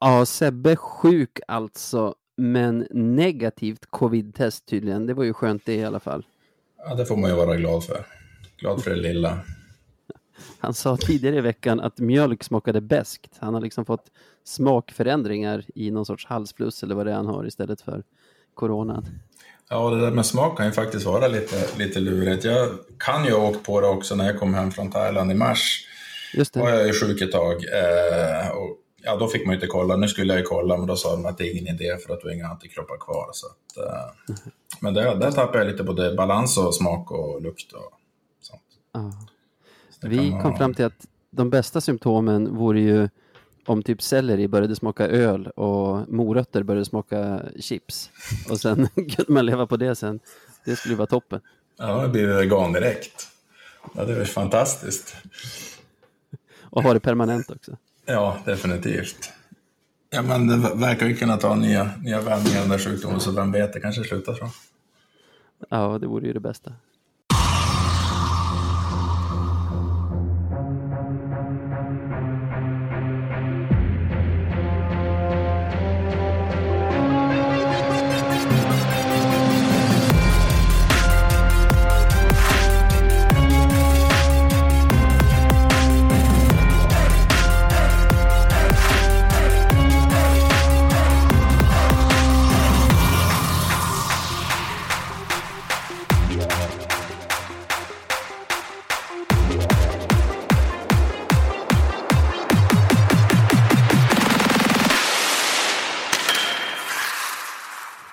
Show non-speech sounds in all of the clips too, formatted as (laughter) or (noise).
Ja, Sebbe sjuk alltså, men negativt covid-test tydligen. Det var ju skönt det i alla fall. Ja, det får man ju vara glad för. Glad för det lilla. (laughs) Han sa tidigare i veckan att mjölk smakade bäst. Han har liksom fått smakförändringar i någon sorts halsfluss eller vad det är han har istället för coronan. Ja, det där med smak kan ju faktiskt vara lite, lite lurigt. Jag kan ju ha åkt på det också när jag kom hem från Thailand i mars. Just det. var jag ju sjuk ett tag. Eh, och, ja, då fick man ju inte kolla. Nu skulle jag ju kolla, men då sa de att det är ingen idé för att du har inga antikroppar kvar. Så att, eh, men där, där tappade jag lite både balans och smak och lukt och sånt. Ja. Så Vi kan kom fram till att de bästa symptomen vore ju om typ selleri började smaka öl och morötter började smaka chips. Och sen (laughs) kunde man leva på det sen. Det skulle vara toppen. Ja, det blir vegan direkt. Ja, det är fantastiskt. Och ha det permanent också. Ja, definitivt. Ja, men det verkar ju kunna ta nya, nya vändningar den där sjukdomen, så vem vet, det kanske slutar så. Ja, det vore ju det bästa.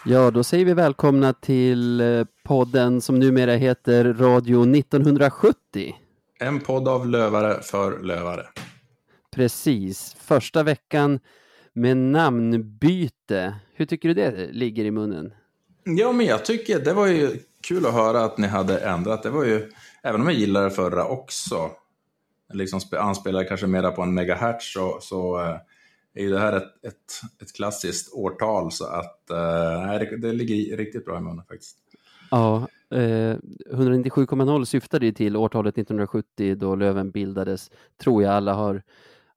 Ja, då säger vi välkomna till eh, podden som numera heter Radio 1970. En podd av lövare för lövare. Precis, första veckan med namnbyte. Hur tycker du det ligger i munnen? Ja, men jag tycker det var ju kul att höra att ni hade ändrat. Det var ju, även om jag gillade det förra också, liksom spe- anspelar kanske mera på en megahertz, så, så eh, är ju det här ett, ett, ett klassiskt årtal. Så att eh, det, det ligger riktigt bra i munnen faktiskt. Ja, eh, 197,0 syftade ju till årtalet 1970 då Löven bildades, tror jag alla har,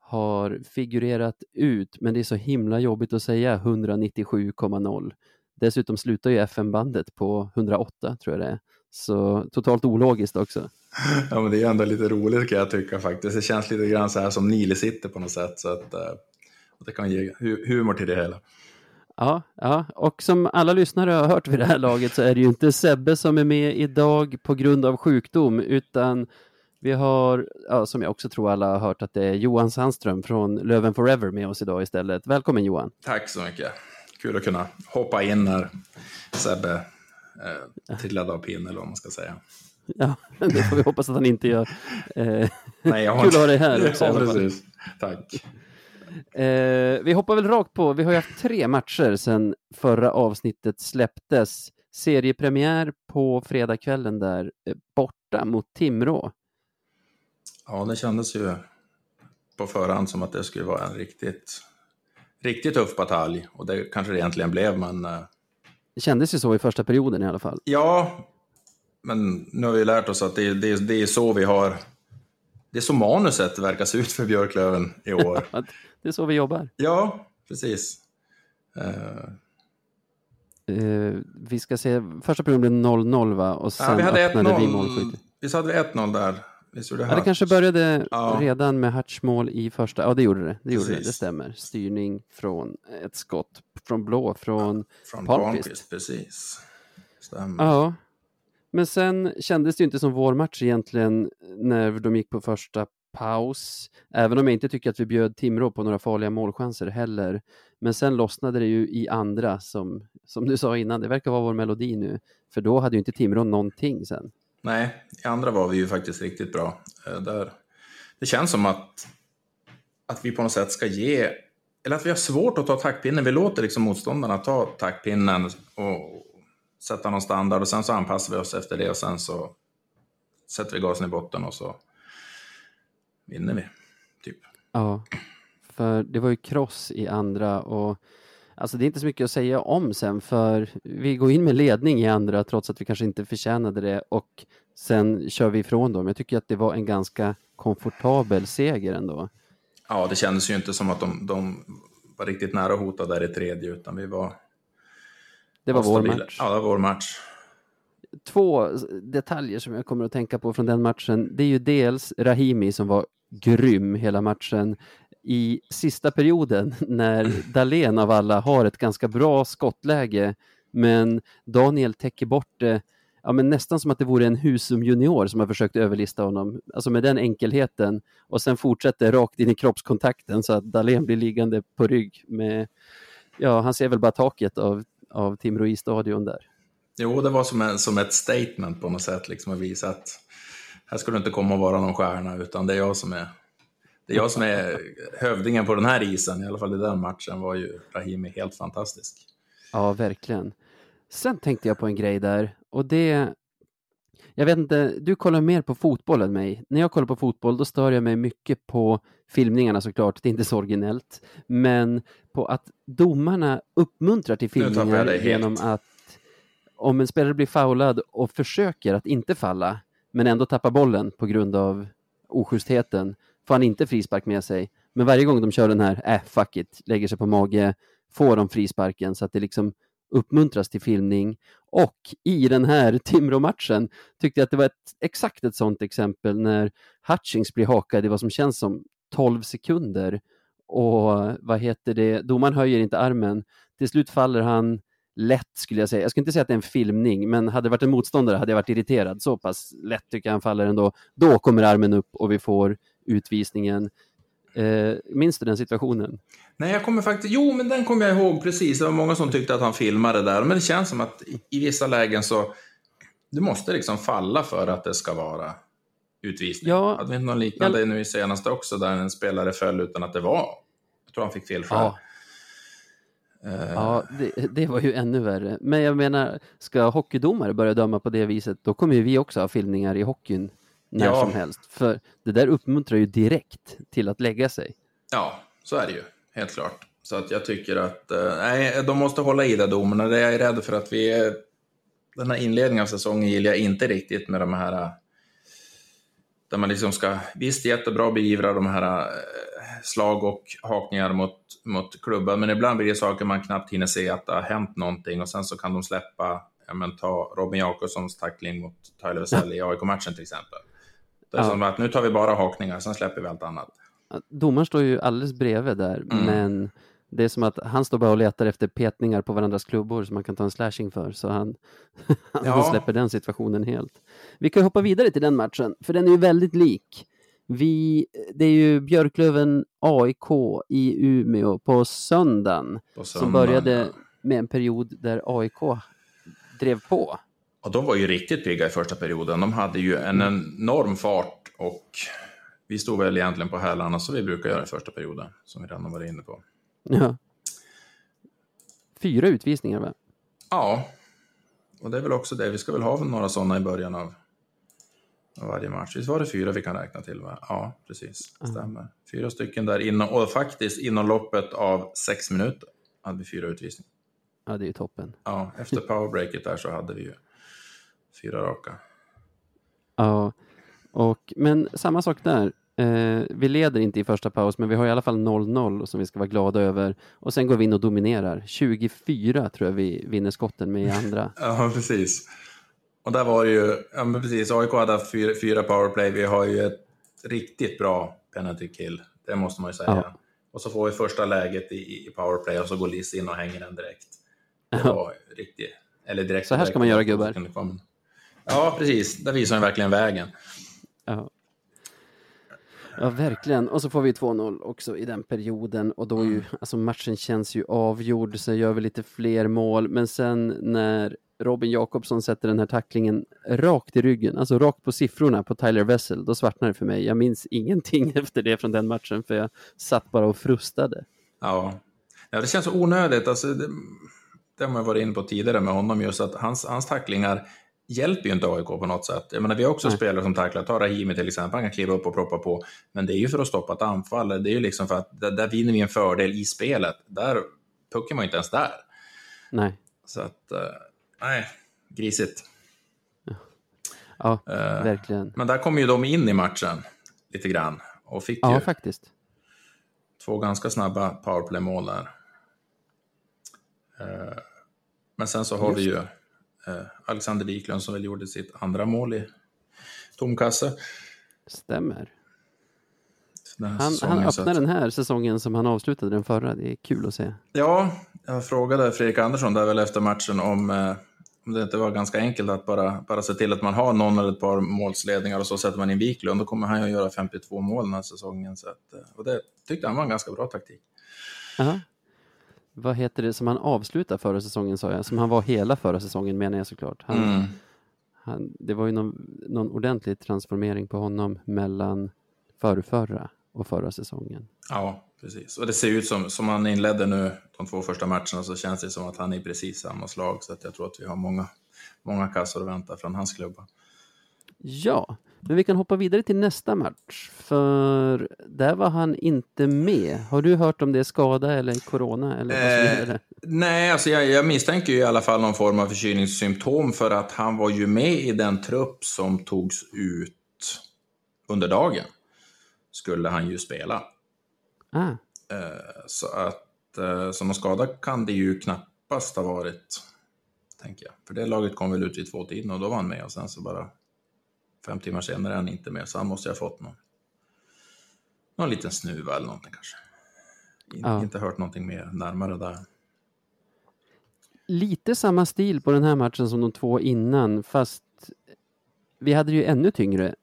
har figurerat ut, men det är så himla jobbigt att säga 197,0. Dessutom slutar ju FM-bandet på 108, tror jag det är. Så totalt ologiskt också. Ja, men det är ändå lite roligt kan jag tycka faktiskt. Det känns lite grann så här som Nile sitter på något sätt. Så att, och det kan ge hu- humor till det hela. Ja, ja, och som alla lyssnare har hört vid det här laget så är det ju inte Sebbe som är med idag på grund av sjukdom, utan vi har, ja, som jag också tror alla har hört, att det är Johan Sandström från Löven Forever med oss idag istället. Välkommen Johan! Tack så mycket. Kul att kunna hoppa in när Sebbe eh, trillade av pinne eller vad man ska säga. Ja, (laughs) det får vi hoppas att han inte gör. Eh, Nej, jag har Kul att ha dig här också Ja, precis. Tack. Eh, vi hoppar väl rakt på, vi har ju haft tre matcher sedan förra avsnittet släpptes. Seriepremiär på fredagskvällen där, eh, borta mot Timrå. Ja, det kändes ju på förhand som att det skulle vara en riktigt, riktigt tuff batalj. Och det kanske det egentligen blev, men eh, Det kändes ju så i första perioden i alla fall. ja. Men nu har vi lärt oss att det, det, det är så vi har... Det är så manuset verkar se ut för Björklöven i år. (laughs) Det är så vi jobbar. ja, precis. Eh, Eh, vi ska se, första perioden blev 0-0 va? Och sen ja, vi hade öppnade vi 1-0. målskyttet. Visst hade vi 1-0 där? Visst gjorde Ja, det kanske började Ja. redan med Hutch mål i första, ja det gjorde det, det gjorde det, det stämmer. Styrning från ett skott från blå, från Från Palmqvist. Palmqvist, precis. Stämmer. Ja, men sen kändes det ju inte som vår match egentligen när de gick på första paus. Även om jag inte tycker att vi bjöd Timrå på några farliga målchanser heller. Men sen lossnade det ju i andra som, som du sa innan, det verkar vara vår melodi nu. För då hade ju inte Timrå någonting sen. Nej, i andra var vi ju faktiskt riktigt bra. Eh, där. Det känns som att, att vi på något sätt ska ge, eller att vi har svårt att ta taktpinnen. Vi låter liksom motståndarna ta taktpinnen och sätta någon standard och sen så anpassar vi oss efter det och sen så sätter vi gasen i botten och så vinner vi. Typ. Ja, för det var ju kross i andra och alltså det är inte så mycket att säga om sen för vi går in med ledning i andra trots att vi kanske inte förtjänade det och sen kör vi ifrån dem. Jag tycker att det var en ganska komfortabel seger ändå. Ja, det kändes ju inte som att de, de var riktigt nära att hota där i tredje, utan vi var... Det var vår stabila. match. Ja, det var vår match. Två detaljer som jag kommer att tänka på från den matchen. Det är ju dels Rahimi som var grym hela matchen. I sista perioden (laughs) när Dalen av alla har ett ganska bra skottläge men Daniel täcker bort det ja, men nästan som att det vore en Husum junior som har försökt överlista honom, alltså med den enkelheten och sen fortsätter rakt in i kroppskontakten så att Dalen blir liggande på rygg med, ja han ser väl bara taket av, av Timrå i-stadion där. Jo, det var som, en, som ett statement på något sätt, liksom att visa att här ska du inte komma och vara någon stjärna, utan det är jag som är det är jag som är hövdingen på den här isen, i alla fall i den matchen var ju Rahimi helt fantastisk. Ja, verkligen. Sen tänkte jag på en grej där och det jag vet inte, du kollar mer på fotboll än mig. När jag kollar på fotboll då stör jag mig mycket på filmningarna såklart, det är inte så originellt, men på att domarna uppmuntrar till filmningar genom att om en spelare blir foulad och försöker att inte falla, men ändå tappar bollen på grund av oschystheten, får han inte frispark med sig. Men varje gång de kör den här, äh, fuck it, lägger sig på mage, får de frisparken så att det liksom uppmuntras till filmning. Och i den här (laughs) Timrå-matchen tyckte jag att det var ett, exakt ett sådant exempel när Hutchings blir hakad i vad som känns som 12 sekunder och vad heter det, domaren höjer inte armen. Till slut faller han lätt skulle jag säga. Jag skulle inte säga att det är en filmning, men hade det varit en motståndare hade jag varit irriterad. Så pass lätt tycker jag han faller ändå. Då kommer armen upp och vi får utvisningen. Eh, minns du den situationen? Nej, jag kommer faktiskt... Jo, men den kommer jag ihåg precis. Det var många som tyckte att han filmade där. Men det känns som att i, vissa lägen så... Du måste liksom falla för att det ska vara utvisning. Ja, Hade vi inte någon liknande jag... nu i senaste också, där en spelare föll utan att det var... Jag tror han fick fel själv. Ja. Ja, det, det, var ju ännu värre. Men jag menar, ska hockeydomare börja döma på det viset, då kommer ju vi också ha filmningar i hockeyn när ja. som helst. För det där uppmuntrar ju direkt till att lägga sig. Ja, så är det ju. Helt klart. Så att jag tycker att eh, nej, de måste hålla i det domarna. Det är jag rädd för att vi... Är, den här inledningen av säsongen gillar jag inte riktigt med de här... Eh, där man liksom ska, visst jättebra beivra de här eh, slag och hakningar mot, mot klubbar, men ibland blir det saker man knappt hinner se att det har hänt någonting och sen så kan de släppa, ja men ta Robin Jakobssons tackling mot Tyler Wesell i AIK-matchen till exempel. Det är ja. som att nu tar vi bara hakningar, sen släpper vi allt annat. Domaren står ju alldeles bredvid där, mm. men det är som att han står bara och letar efter petningar på varandras klubbor som man kan ta en slashing för, så han, (laughs) han släpper den situationen helt. Vi kan hoppa vidare till den matchen, för den är ju väldigt lik. Vi, det är ju Björklöven AIK i Umeå på söndagen, på söndagen som började med en period där AIK drev på. Och de var ju riktigt pigga i första perioden. De hade ju en enorm fart och vi stod väl egentligen på hälarna som vi brukar göra i första perioden, som vi redan varit inne på. Ja. Fyra utvisningar, va? Ja, och det är väl också det. Vi ska väl ha några sådana i början av varje match. Visst var det fyra vi kan räkna till? Va? Ja, precis. Det stämmer. Fyra stycken där inom, och faktiskt inom loppet av sex minuter hade vi fyra utvisningar. Ja, det är ju toppen. Ja, efter powerbreaket där så hade vi ju fyra raka. Ja, och, men samma sak där. Eh, vi leder inte i första paus, men vi har i alla fall 0-0 som vi ska vara glada över. Och sen går vi in och dominerar. 24 tror jag vi vinner skotten med i andra. (laughs) ja, precis. Och där var det ju, ja men precis, AIK hade haft fyra, fyra powerplay. Vi har ju ett riktigt bra penalty kill, det måste man ju säga. Ja. Och så får vi första läget i, i powerplay och så går Liss in och hänger den direkt. Det var riktigt, eller direkt. Så här ska man göra gubbar. Ja, precis. Där visar han verkligen vägen. Ja. Ja, verkligen. Och så får vi 2-0 också i den perioden och då ju, mm. alltså matchen känns ju avgjord, så gör vi lite fler mål, men sen när Robin Jakobsson sätter den här tacklingen rakt i ryggen, alltså rakt på siffrorna på Tyler Wessel, då svartnar det för mig. Jag minns (laughs) ingenting efter det från den matchen, för jag satt bara och frustade. Ja, ja det känns så onödigt. Alltså, det, det har man varit inne på tidigare med honom, just att hans, hans tacklingar hjälper ju inte AIK på något sätt. Jag menar, vi har också Nej. spelare som tacklar, ta Rahimi till exempel, han kan kliva upp och proppa på, men det är ju för att stoppa ett anfall, det är ju liksom för att där, där vinner vi en fördel i spelet. Där puckar man ju inte ens där. Nej. Så att, uh, Nej, grisigt. Ja, uh, verkligen. Men där kom ju de in i matchen lite grann och fick ja, ju faktiskt. två ganska snabba powerplay-mål där. Uh, men sen så har Just. vi ju uh, Alexander Wiklund som väl gjorde sitt andra mål i tomkasse. Stämmer. Han, han öppnar den här säsongen som han avslutade den förra. Det är kul att se. Ja, jag frågade Fredrik Andersson där väl efter matchen om om det inte var ganska enkelt att bara, bara se till att man har någon eller ett par målsledningar och så sätter man in Wiklund. Då kommer han ju att göra 52 mål den här säsongen. Så att, eh, och det tyckte han var en ganska bra taktik. Aha. Vad heter det som han avslutade förra säsongen sa jag? Som han var hela förra säsongen menar jag såklart. Han, Mm. han, det var ju någon, någon ordentlig transformering på honom mellan förrförra och förra säsongen. Ja, precis. Och det ser ut som, som han inledde nu de två första matcherna så känns det som att han är i precis samma slag. Så att jag tror att vi har många, många kassor att vänta från hans klubba. Ja, men vi kan hoppa vidare till nästa match. För där var han inte med. Har du hört om det är skada eller corona eller vad som Eh, det? Nej, alltså jag, jag misstänker ju i alla fall någon form av förkylningssymptom för att han var ju med i den trupp som togs ut under dagen. Skulle han ju spela. Ah, Eh, Så att eh, som någon skada kan det ju knappast ha varit, tänker jag. För det laget kom väl ut vid två tiden och då var han med och sen så bara fem timmar senare är han inte med. Så han måste ju ha fått någon, någon liten snuva eller någonting kanske. In, Ja. Inte hört någonting mer närmare där. lite samma stil på den här matchen som de två innan, fast vi hade det ju ännu tyngre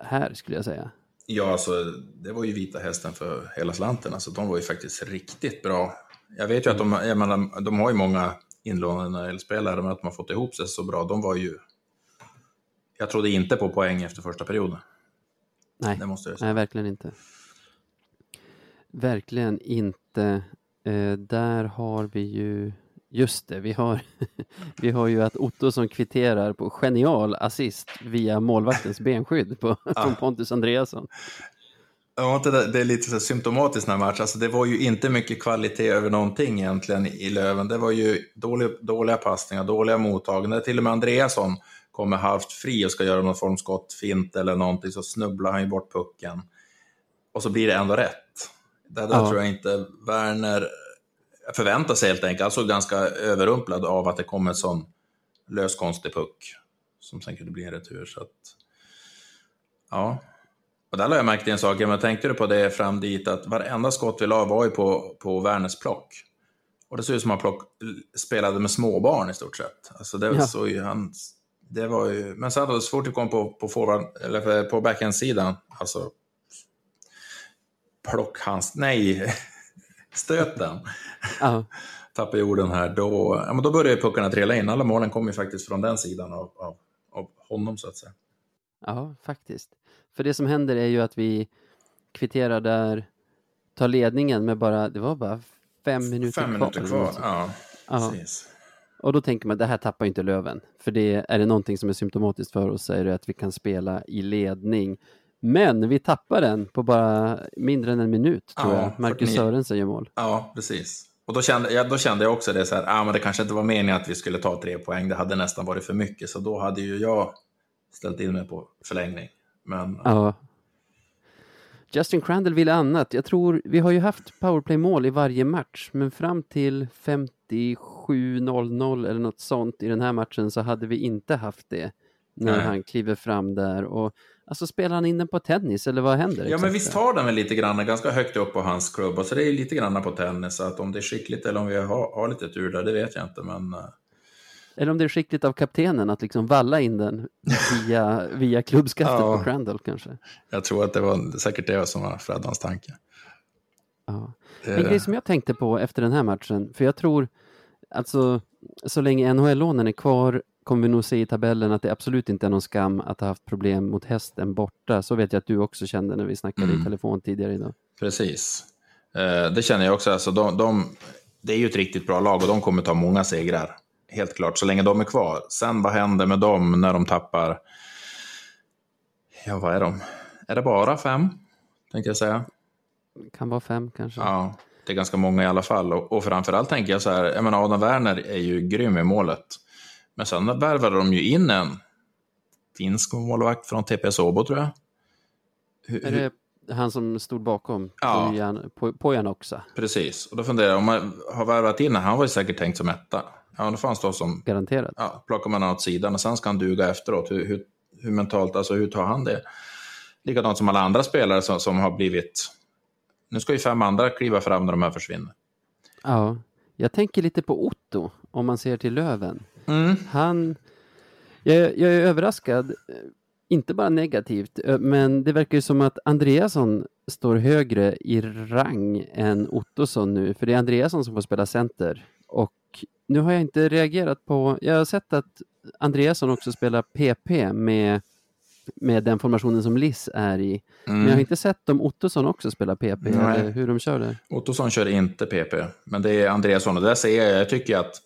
här skulle jag säga. Ja, alltså, det var ju vita hästen för hela slanten. Alltså, de var ju faktiskt riktigt bra. Jag vet ju att de, jag menar, de har ju många inlånade spelare, men att de har fått ihop sig så bra, de var ju... Jag trodde inte på poäng efter första perioden. Nej, Det måste jag säga. nej verkligen inte. Verkligen inte. Eh, där har vi ju, just det, vi har, (laughs) vi har ju att Otto som kvitterar på genial assist via målvaktens benskydd på, från Pontus Andreasson. Ja, det, är lite så symptomatiskt den här matchen. Alltså, det var ju inte mycket kvalitet över någonting egentligen i Löven. Det var ju dåliga, dåliga passningar, dåliga mottaganden. Till och med Andreasson kommer halvt fri och ska göra någon form skottfint eller någonting så snubblar han ju bort pucken. Och så blir det ändå rätt. Det där Ja. tror jag inte Werner förväntar sig helt enkelt. Han såg ganska överrumplad av att det kom en sån lös konstig puck som sen kunde bli en retur. Så att, ja, och där har jag märkt en sak, men tänkte du på det fram dit att varenda skott vi la var ju på, på Werners plock. Och det såg ut som att han plock, spelade med småbarn i stort sett. Alltså det Ja. såg ju han, det var ju, men sen då, så fort det kom på, på, forward, eller på backhand-sidan, alltså plockhans, nej, stöten, Ja, (laughs) tappade jorden här, då, ja, men då började ju puckarna trilla in. Alla målen kom ju faktiskt från den sidan av, av, av honom så att säga. ja, faktiskt. För det som händer är ju att vi kvitterar där, tar ledningen med bara, det var bara fem minuter Fem kvar. minuter eller kvar, ja. Ja. Och då tänker man, det här tappar ju inte Löven. För det är det någonting som är symptomatiskt för oss så är det att vi kan spela i ledning. Men vi tappar den på bara mindre än en minut, tror Ja, jag. Marcus 49. Sörensen gör mål. Ja, precis. Och då kände, jag, då kände jag också det så här, ah, men det kanske inte var meningen att vi skulle ta tre poäng, det hade nästan varit för mycket, så då hade ju jag ställt in mig på förlängning. Men Ja. Justin Crandall ville annat. Jag tror, vi har ju haft powerplay-mål i varje match, men fram till 57-0-0 eller något sånt i den här matchen så hade vi inte haft det. När Nej. han kliver fram där och alltså spelar han in den på tennis eller vad händer? ja, exakt men visst där? har den väl lite grann ganska högt upp på hans klubba, så det är lite grann på tennis, så att om det är skickligt eller om vi har, har lite tur där, det vet jag inte, men eh, Eller om det är skickligt av kaptenen att liksom valla in den via, via klubbskaftet Ja. på Crandall kanske. jag tror att det var säkert det som var Freddans tanke. Ja. Det- En grej som jag tänkte på efter den här matchen, för jag tror, alltså så länge NHL-lånen är kvar kommer vi nog se i tabellen att det absolut inte är någon skam att ha haft problem mot hästen borta. Så vet jag att du också kände när vi snackade Mm. i telefon tidigare idag. Precis. Eh, det känner jag också. Alltså, de, de, det är ju ett riktigt bra lag och de kommer ta många segrar. Helt klart, så länge de är kvar. Sen vad händer med dem när de tappar... Ja, vad är de? Är det bara fem? Tänkte jag säga. Kan vara fem kanske. Ja, det är ganska många i alla fall. Och, och framförallt tänker jag så här, jag menar Adam Werner är ju grym i målet. Men sen värvade de ju in en finsk målvakt från TPS Åbo tror jag. Hur- Är det han som stod bakom Ja. Pojan- Po- Pojan också? Precis, och då funderar jag, om man har värvat in han var ju säkert tänkt som etta. Ja, då får han stå som... Garanterat. Ja, plockar man åt sidan och sen ska han duga efteråt. Hur, hur, hur mentalt, alltså hur tar han det? Likadant som alla andra spelare som, som har blivit... Nu ska ju fem andra kliva fram när de här försvinner. Ja, jag tänker lite på Otto, om man ser till Löven. Mm. Han... Jag, jag är överraskad, inte bara negativt, men det verkar ju som att Andreasson står högre i rang än Ottosson nu, för det är Andreasson som får spela center. Och nu har jag inte reagerat på... Jag har sett att Andreasson också spelar PP med, med den formationen som Liss är i. Men jag har inte sett om Ottosson också spelar PP, Nej. eller hur de kör det. Ottosson kör inte PP, men det är Andreasson och där ser jag, jag tycker att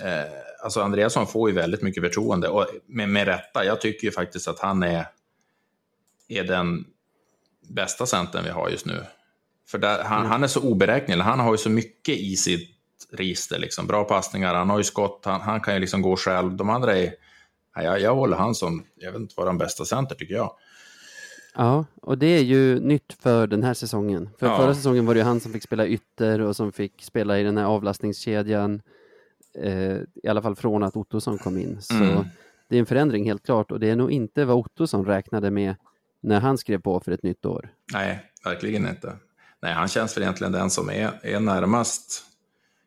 eh, alltså Andreasson får ju väldigt mycket förtroende och med, med rätta. Jag tycker ju faktiskt att han är, är den bästa centern vi har just nu. För där, han, han är så oberäknelig, han har ju så mycket i sitt register, liksom. bra passningar, han har ju skott, han, han kan ju liksom gå själv. De andra är, ja, jag, jag håller han som, jag vet inte vad den bästa center tycker jag. Ja, och det är ju nytt för den här säsongen. För Ja. förra säsongen var det ju han som fick spela ytter och som fick spela i den här avlastningskedjan. Eh, I alla fall från att Ottosson kom in. Så Mm. det är en förändring helt klart och det är nog inte vad Ottosson räknade med när han skrev på för ett nytt år. Nej, verkligen inte. Nej, han känns väl egentligen den som är, är närmast.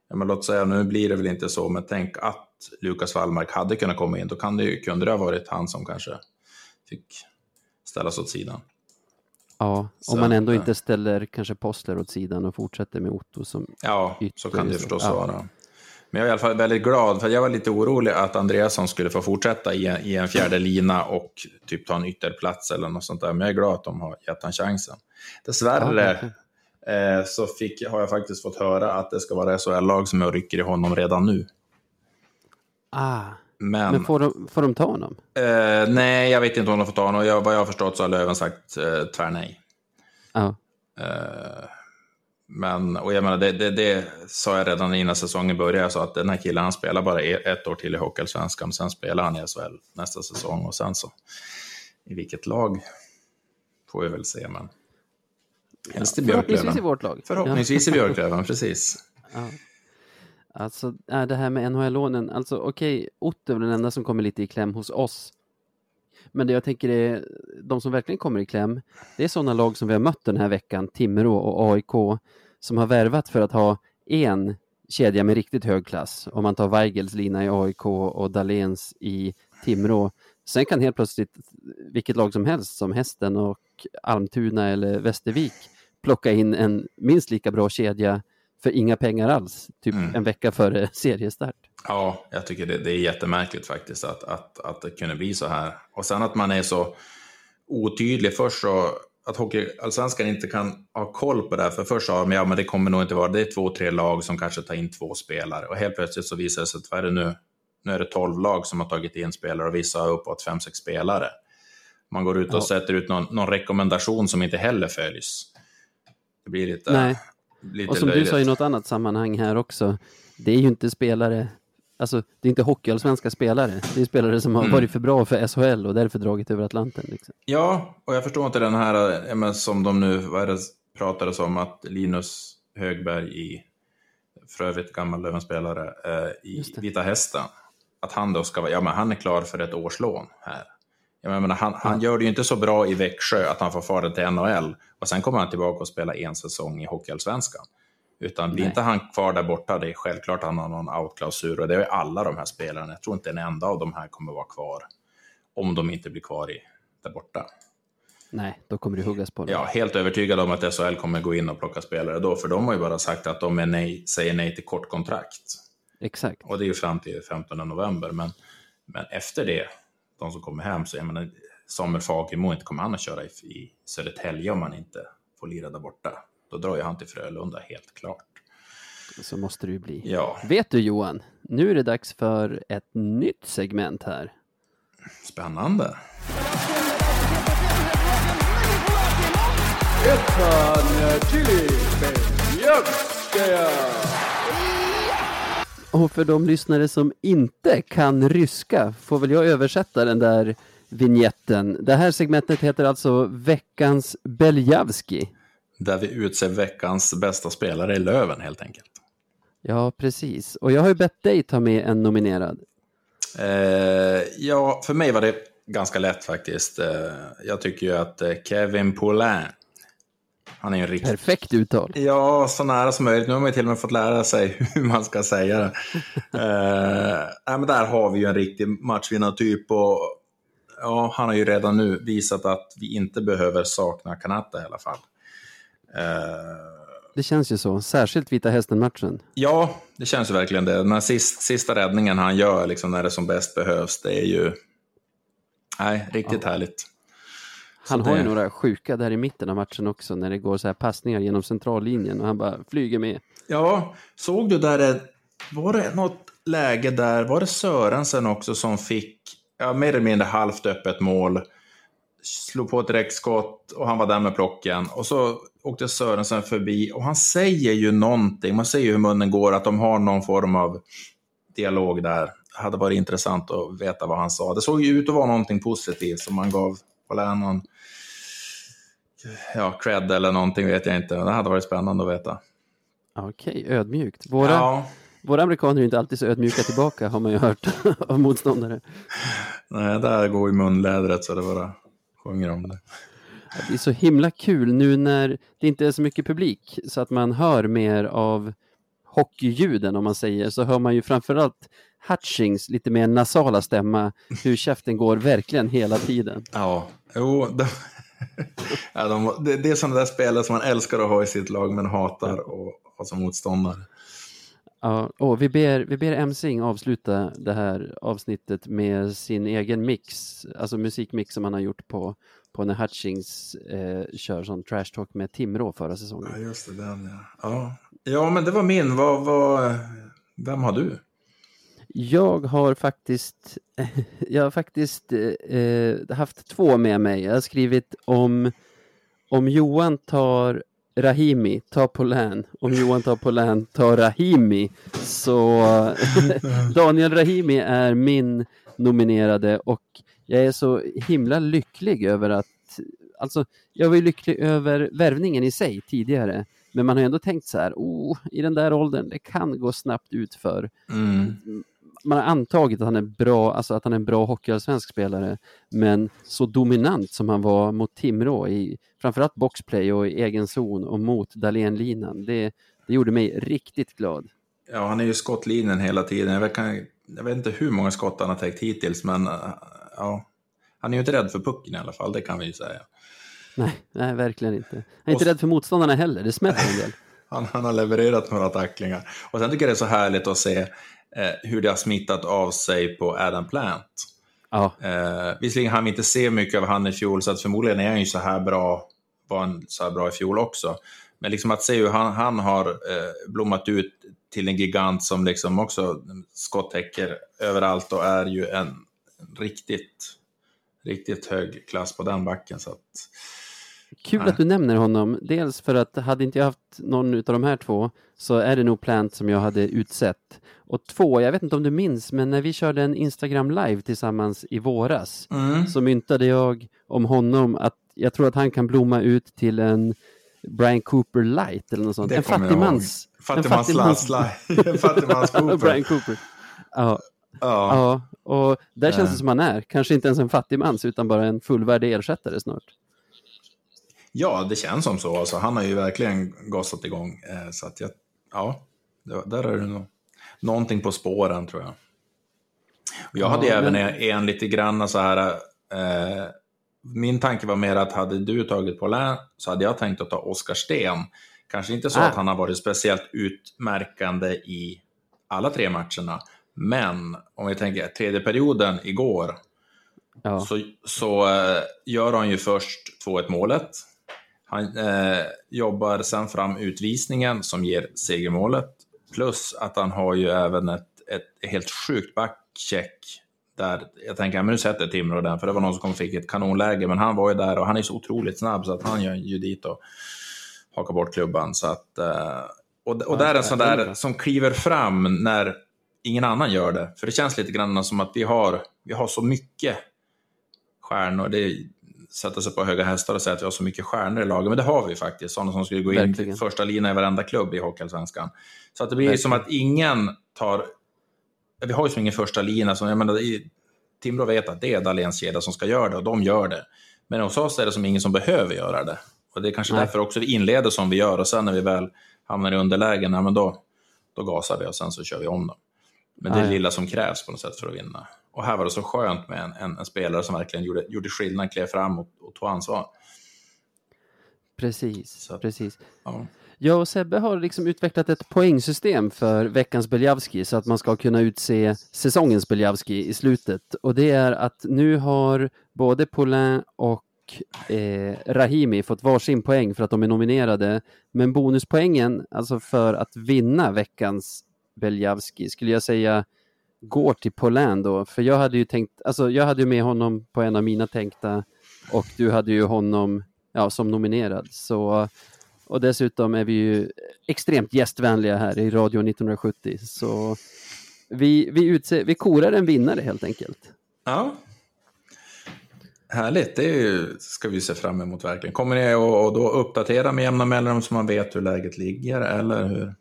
Ja, men låt säga, nu blir det väl inte så, men tänk att Lukas Wallmark hade kunnat komma in. Då kan det ju, kunde det ha varit han som kanske fick ställas åt sidan. Ja, Så om man ändå inte ställer kanske Postler åt sidan och fortsätter med Otto som... Ja, så kan det förstås Ja. Men jag är i alla fall väldigt glad, för jag var lite orolig att Andreasson skulle få fortsätta i en, i en fjärde lina och typ ta en ytterplats eller något sånt där. Men jag är glad att de har gett han chansen. Ja, Dessvärre verkligen. eh, så fick, har jag faktiskt fått höra att det ska vara SHL-lag som jag rycker i honom redan nu. ah, Men, men får de, får de ta honom? eh, nej, jag vet inte om de får ta honom. Jag, vad jag har förstått så har Löven sagt eh, tvärnej. Ja, Eh, men, och jag menar, det, det, det sa jag redan innan säsongen började. Jag sa att den här killen, han spelar bara ett år till i Hockeyallsvenskan. Sen spelar han i SHL nästa säsong och sen så i vilket lag får vi väl se. Men helst i förhoppningsvis i Björklöven. vårt lag. Förhoppningsvis i Björklöven, precis. (laughs) Ja. Alltså, äh, det här med NHL-lånen, alltså okej, Otto är väl den enda som kommer lite i kläm hos oss. Men det jag tänker är, de som verkligen kommer i kläm, det är sådana lag som vi har mött den här veckan, Timrå och AIK, som har värvat för att ha en kedja med riktigt hög klass. Om man tar Weigels lina i AIK och Dahléns i Timrå. Sen kan helt plötsligt vilket lag som helst, som Hästen och Almtuna eller Västervik, plocka in en minst lika bra kedja för inga pengar alls, typ Mm. en vecka före (laughs) seriestart. Ja, jag tycker det, det är jättemärkligt faktiskt att, att, att det kunde bli så här. Och sen att man är så otydlig först så att Hockeyallsvenskan inte kan ha koll på det här. För först sa de ja, men det kommer nog inte vara, det är två, tre lag som kanske tar in två spelare. Och helt plötsligt så visar det sig att vad är det nu? Nu är det tolv lag som har tagit in spelare och vissa har uppåt fem, sex spelare. Man går ut och Ja. sätter ut någon, någon rekommendation som inte heller följs. Det blir lite, Nej. Lite Och som du löjligt. sa i något annat sammanhang här också, det är ju inte spelare, alltså det är inte hockeyallsvenska spelare, det är spelare som har Mm. varit för bra för SHL och därför dragit över Atlanten. Liksom. Ja, och jag förstår inte den här, men som de nu vad är det, pratades om, att Linus Högberg i, för övrigt gammal Lövenspelare, eh, i. Vita Hästen, att han då ska vara, ja men han är klar för ett årslån här. Jag menar, han, han gör det ju inte så bra i Växjö att han får fara till NHL och sen kommer han tillbaka och spela en säsong i Hockeyallsvenskan. Utan blir Nej. inte han kvar där borta, det är självklart att han har någon outklausul och det är alla de här spelarna. Jag tror inte en enda av de här kommer vara kvar om de inte blir kvar i, där borta. Nej, då kommer det huggas på det. Ja, helt övertygad om att SHL kommer gå in och plocka spelare då, för de har ju bara sagt att de är nej, säger nej till kortkontrakt. Exakt. Och det är ju fram till 15 november, men, men efter det, de som kommer hem. Så jag menar, Samuel Fagemo, inte kommer han att köra i, i Södertälje om han inte får lira där borta. Då drar ju han till Frölunda helt klart. Så måste det ju bli. Ja. Vet du Johan, nu är det dags för ett nytt segment här. Spännande. Ettan eh, till och för de lyssnare som inte kan ryska får väl jag översätta den där vignetten. Det här segmentet heter alltså Veckans Beljavski. Där vi utser veckans bästa spelare i Löven, helt enkelt. Ja, precis. Och jag har ju bett dig ta med en nominerad. Eh, ja, för mig var det ganska lätt faktiskt. Eh, jag tycker ju att eh, Kevin Poulin, han är ju en riktig... Perfekt uttal. Ja, så nära som möjligt. Nu har man ju till och med fått lära sig (laughs) hur man ska säga det. (laughs) eh, men där har vi ju en riktig matchvinnartyp och ja, han har ju redan nu visat att vi inte behöver sakna Kanata i alla fall. Eh, det känns ju så, särskilt Vita Hästen-matchen. Ja, det känns ju verkligen det. Den här sista, sista räddningen han gör liksom, när det som bäst behövs, det är ju nej, riktigt ja. härligt. Han har ju några sjuka där i mitten av matchen också, när det går så här passningar genom centrallinjen och han bara flyger med. Ja, såg du där, var det något läge där, var det Sörensen också som fick ja, mer eller mindre halvt öppet mål, slog på ett direktskott och han var där med plocken. Och så åkte Sörensen förbi och han säger ju någonting, man ser ju hur munnen går, att de har någon form av dialog där. Det hade varit intressant att veta vad han sa. Det såg ju ut att vara någonting positivt som man gav Paulin någon ja, cred eller någonting vet jag inte. Det hade varit spännande att veta. Okej, ödmjukt. Våra, ja. våra amerikaner är inte alltid så ödmjuka tillbaka har man ju hört (laughs) av motståndare. Nej, där går ju munlädret så det bara sjunger om det. Det är så himla kul nu när det inte är så mycket publik så att man hör mer av hockeyljuden om man säger, så hör man ju framförallt Hutchings lite mer nasala stämma, hur käften går verkligen hela tiden. Ja, jo, de, (laughs) ja, de, det, det är sådana där spelare som man älskar att ha i sitt lag men hatar att ha som motståndare. Ja, och vi ber, vi ber Emsing avsluta det här avsnittet med sin egen mix, alltså musikmix som han har gjort på, på när Hutchings eh, kör sån trash talk med Timrå förra säsongen. Ja, just det, den ja. Ja, ja men det var min. Vad, vad, vem har du? Jag har faktiskt, (laughs) jag har faktiskt eh, haft två med mig. Jag har skrivit om, om Johan tar Rahimi, ta Polän. Om Johan tar Polän, ta Rahimi. Så (laughs) Daniel Rahimi är min nominerade och jag är så himla lycklig över att, alltså jag var ju lycklig över värvningen i sig tidigare. Men man har ändå tänkt så här, oh, i den där åldern, det kan gå snabbt ut för. Mm man har antagit att han är bra, alltså att han är en bra hockeyallsvensk spelare, men så dominant som han var mot Timrå i framförallt boxplay och i egen zon och mot Dahlén-linan, det, det gjorde mig riktigt glad. Ja, han är ju skottlinjen hela tiden. Jag vet, jag vet inte hur många skott han har täckt hittills, men ja, han är ju inte rädd för pucken i alla fall, det kan vi ju säga. Nej, nej verkligen inte. Han är och... inte rädd för motståndarna heller, det smäller en del. (laughs) han, han har levererat några tacklingar. Och sen tycker jag det är så härligt att se eh, hur det har smittat av sig på Adam Plant. Ja. Eh, visserligen hann vi inte se mycket av han i fjol, så att förmodligen är han ju så här bra, var han så här bra i fjol också. Men liksom att se hur han, han har eh, blommat ut till en gigant som liksom också skottäcker överallt och är ju en riktigt, riktigt hög klass på den backen. Så att, Kul nej. att du nämner honom. Dels för att hade inte jag haft någon av de här två så är det nog Plant som jag hade utsett. Och två, jag vet inte om du minns, men när vi körde en Instagram live tillsammans i våras mm. så myntade jag om honom att jag tror att han kan blomma ut till en Brian Cooper light eller något sånt. Det en fattigmans... Fattigmans Fattigmans (laughs) Cooper. Brian Cooper. Ja. Ja. ja. Och där känns det som han är. Kanske inte ens en fattigmans utan bara en fullvärdig ersättare snart. Ja, det känns som så. Alltså, han har ju verkligen gasat igång. Eh, så att jag, ja, där är det nog någonting på spåren tror jag. Och jag hade ja, även men... en lite grann så här, eh, min tanke var mer att hade du tagit Paulin så hade jag tänkt att ta Oskar Sten. Kanske inte så ah. att han har varit speciellt utmärkande i alla tre matcherna, men om vi tänker tredje perioden igår, ja. så, så eh, gör han ju först 2-1 målet. Han eh, jobbar sen fram utvisningen som ger segermålet. Plus att han har ju även ett, ett helt sjukt backcheck. Där jag tänker, men nu sätter Timrå den, för det var någon som kom och fick ett kanonläge, men han var ju där och han är så otroligt snabb så att han gör ju dit och hakar bort klubban. Så att, eh, och, och där är en sån där som kliver fram när ingen annan gör det. För det känns lite grann som att vi har, vi har så mycket stjärnor. Det, sätta sig på höga hästar och säga att vi har så mycket stjärnor i laget, men det har vi faktiskt. Sådana som skulle gå in Verkligen. första linan i varenda klubb i Hockeyallsvenskan. Så att det blir Verkligen. som att ingen tar... Vi har ju som ingen första lina, så jag menar, Timrå vet att det är Dahléns kedja som ska göra det och de gör det. Men hos oss är det som ingen som behöver göra det. Och det är kanske Nej. därför också vi inleder som vi gör och sen när vi väl hamnar i underlägen, ja, men då, då gasar vi och sen så kör vi om dem. Men det är det lilla som krävs på något sätt för att vinna. Och här var det så skönt med en, en, en spelare som verkligen gjorde, gjorde skillnad, klev fram och, och tog ansvar. Precis, Så precis. Ja. Jag och Sebbe har liksom utvecklat ett poängsystem för veckans Beljavski så att man ska kunna utse säsongens Beljavski i slutet. Och det är att nu har både Paulin och eh, Rahimi fått varsin poäng för att de är nominerade. Men bonuspoängen, alltså för att vinna veckans Beljavski, skulle jag säga går till Paulin då. För jag hade ju tänkt, alltså jag hade ju med honom på en av mina tänkta och du hade ju honom ja, som nominerad. Så och dessutom är vi ju extremt gästvänliga här i Radio 1970. Så vi, vi, utser, vi korar en vinnare helt enkelt. ja. Härligt, det ju, ska vi se fram emot verkligen. Kommer ni att att då uppdatera med jämna mellanrum så man vet hur läget ligger, eller hur?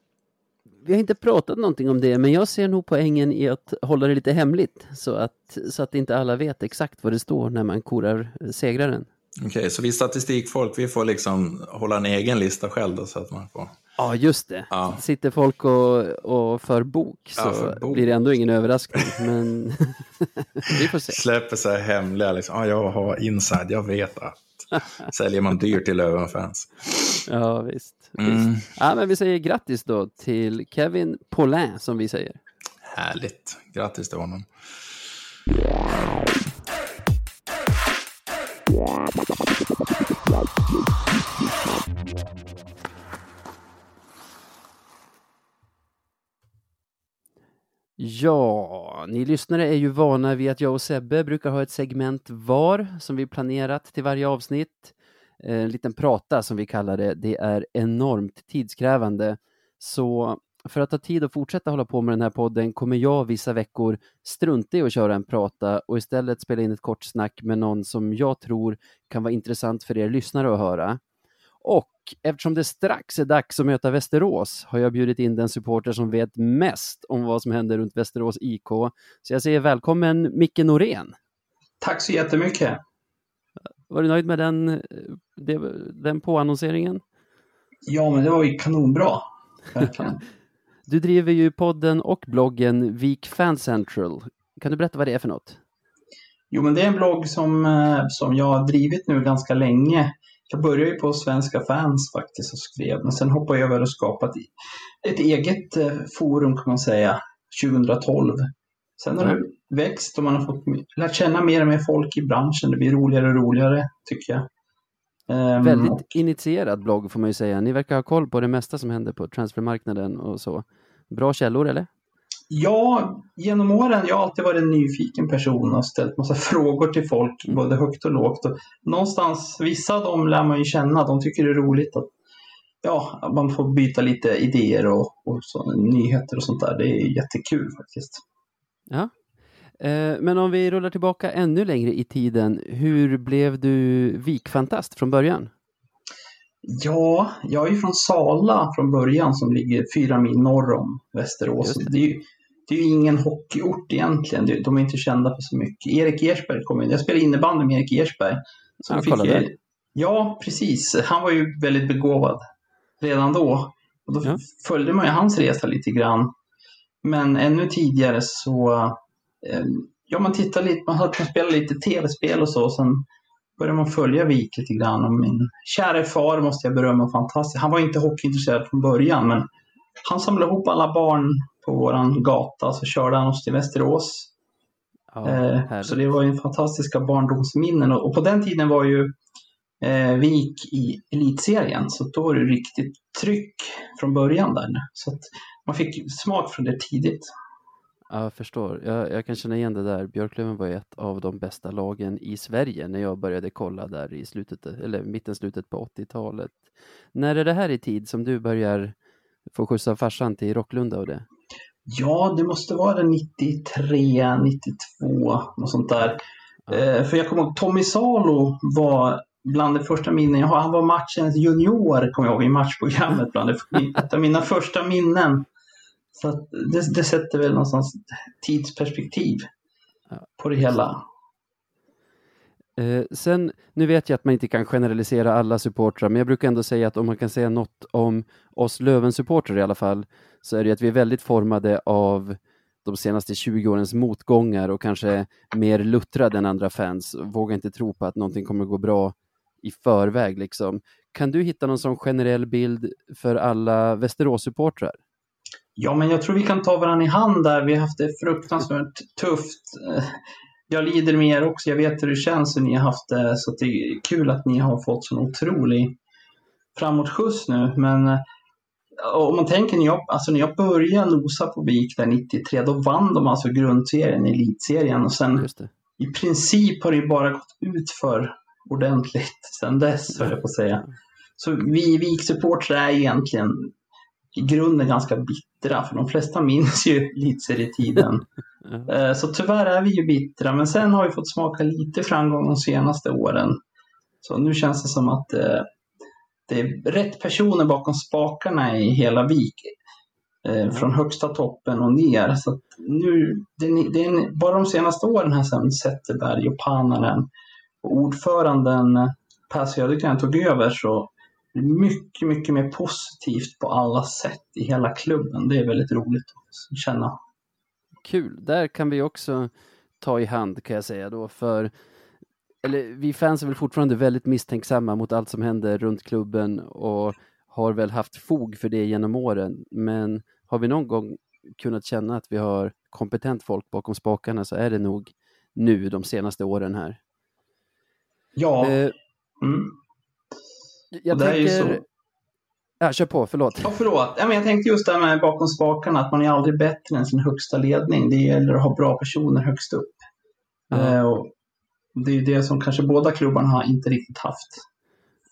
Vi har inte pratat någonting om det, men jag ser nog poängen i att hålla det lite hemligt så att, så att inte alla vet exakt vad det står när man korar segraren. Okej, så vi statistikfolk, vi får liksom hålla en egen lista själv då, så att man får... Ja, just det. Ja. Sitter folk och, och för bok så Ja, för bok. blir det ändå ingen överraskning. Men (laughs) vi får se. Släpper här hemliga, liksom, ah, jag har inside, jag vet att. (laughs) Säljer man dyrt till Löwenfans. Ja, visst. Mm. visst. Ja, men vi säger grattis då till Kevin Paulin som vi säger. Härligt, grattis till honom. Ja, ni lyssnare är ju vana vid att jag och Sebbe brukar ha ett segment var som vi planerat till varje avsnitt. Eh, en liten prata som vi kallar det. Det är enormt tidskrävande. Så för att ha tid att fortsätta hålla på med den här podden kommer jag vissa veckor strunta i att köra en prata och istället spela in ett kort snack med någon som jag tror kan vara intressant för er lyssnare att höra. Och eftersom det strax är dags att möta Västerås har jag bjudit in den supporter som vet mest om vad som händer runt Västerås IK. Så jag säger välkommen Micke Norén. Tack så jättemycket. Var du nöjd med den, eh, den påannonseringen? Ja, men det var ju kanonbra. (laughs) Du driver ju podden och bloggen Vik Fan Central. Kan du berätta vad det är för något? Jo, men det är en blogg som, eh, som jag har drivit nu ganska länge. Jag började ju på Svenska fans faktiskt och skrev, men sen hoppade jag över och skapat ett eget eh, forum kan man säga, 2012. Sen har Ja. det växt och man har fått lärt känna mer och mer folk i branschen. Det blir roligare och roligare, tycker jag. Ehm, Väldigt och- initierad blogg får man ju säga. Ni verkar ha koll på det mesta som händer på transfermarknaden och så. Bra källor eller? Ja, genom åren, jag har alltid varit en nyfiken person och ställt massa (laughs) frågor till folk, Mm. både högt och lågt. Och någonstans, vissa av dem lär man ju känna, de tycker det är roligt att ja, man får byta lite idéer och, och så, nyheter och sånt där. Det är jättekul faktiskt. Ja. Eh, Men om vi rullar tillbaka ännu längre i tiden. Hur blev du vikfantast från början? Ja, jag är ju från Sala från början som ligger fyra mil norr om Västerås. Det. Det. är ju, det är ju ingen hockeyort egentligen. De är inte kända för så mycket. Erik Ersberg kom in. Jag spelade innebandy med Erik Ersberg. Så fick jag- där. Ja, precis. Han var ju väldigt begåvad redan då. Och då Ja. följde man ju hans resa lite grann. Men ännu tidigare så, ja man tittar lite, man hade kunnat spela lite tv-spel och så. Sen började man följa Vik lite grann. Och min kära far måste jag berömma fantastiskt. Han var inte hockeyintresserad från början, men han samlade ihop alla barn på våran gata, så körde han oss till Västerås. Ja, Eh, härligt. så det var ju fantastiska barndomsminnen. Och på den tiden var ju eh, Vik i elitserien, så då var det riktigt tryck från början där. Så man fick smak från det tidigt. Ja, jag förstår. Jag, jag kan känna igen det där. Björklöven var ett av de bästa lagen i Sverige när jag började kolla där i slutet, eller mitten, slutet på 80-talet. När är det här i tid som du börjar få skjutsa farsan till Rocklunda och det? Ja, det måste vara 93, 92, något sånt där. Eh, för jag kommer ihåg Tommy Salo var bland de första minnen jag har. Han var matchens junior, kommer jag ihåg, i matchprogrammet. Bland de, (laughs) av mina första minnen. Så det, det sätter väl någonstans tidsperspektiv på det hela. Eh, sen, nu vet jag att man inte kan generalisera alla supportrar, men jag brukar ändå säga att om man kan säga något om oss Löven-supportrar i alla fall, så är det att vi är väldigt formade av de senaste 20 årens motgångar och kanske mer luttrade än andra fans. Vågar inte tro på att någonting kommer gå bra i förväg. Liksom. Kan du hitta någon sån generell bild för alla Västerås-supportrar? Ja, men jag tror vi kan ta varandra i hand där. Vi har haft det fruktansvärt tufft. Jag lider med er också. Jag vet hur det känns hur ni har haft det. Så det är kul att ni har fått sån otrolig framåtskjuts nu. Men eh, om man tänker när jag, alltså när jag började nosa på VIK där 93, då vann de alltså grundserien, elitserien. Och sen i princip har det bara gått ut för ordentligt sen dess, höll jag på att säga. Så vi VIK-supportrar är egentligen i grunden ganska bittra, för de flesta minns ju elitserietiden. (laughs) Eh, så tyvärr är vi ju bittra, men sen har vi fått smaka lite framgång de senaste åren. Så nu känns det som att eh, det är rätt personer bakom spakarna i hela VIK. Eh, från högsta toppen och ner. Så nu, det, det är bara de senaste åren här sen Zetterberg och Pananen och ordföranden Per Södergren tog över så mycket, mycket mer positivt på alla sätt i hela klubben. Det är väldigt roligt att känna. Kul, där kan vi också ta i hand kan jag säga då för eller vi fans är väl fortfarande väldigt misstänksamma mot allt som händer runt klubben och har väl haft fog för det genom åren. Men har vi någon gång kunnat känna att vi har kompetent folk bakom spakarna så är det nog nu de senaste åren här. Ja. Eh, mm. Jag tänker... Så... Ja, kör på, förlåt. Ja, förlåt. Ja, men jag tänkte just det här med bakom spakarna, att man är aldrig bättre än sin högsta ledning. Det gäller att ha bra personer högst upp. Eh, och det är det som kanske båda klubbarna har inte riktigt haft.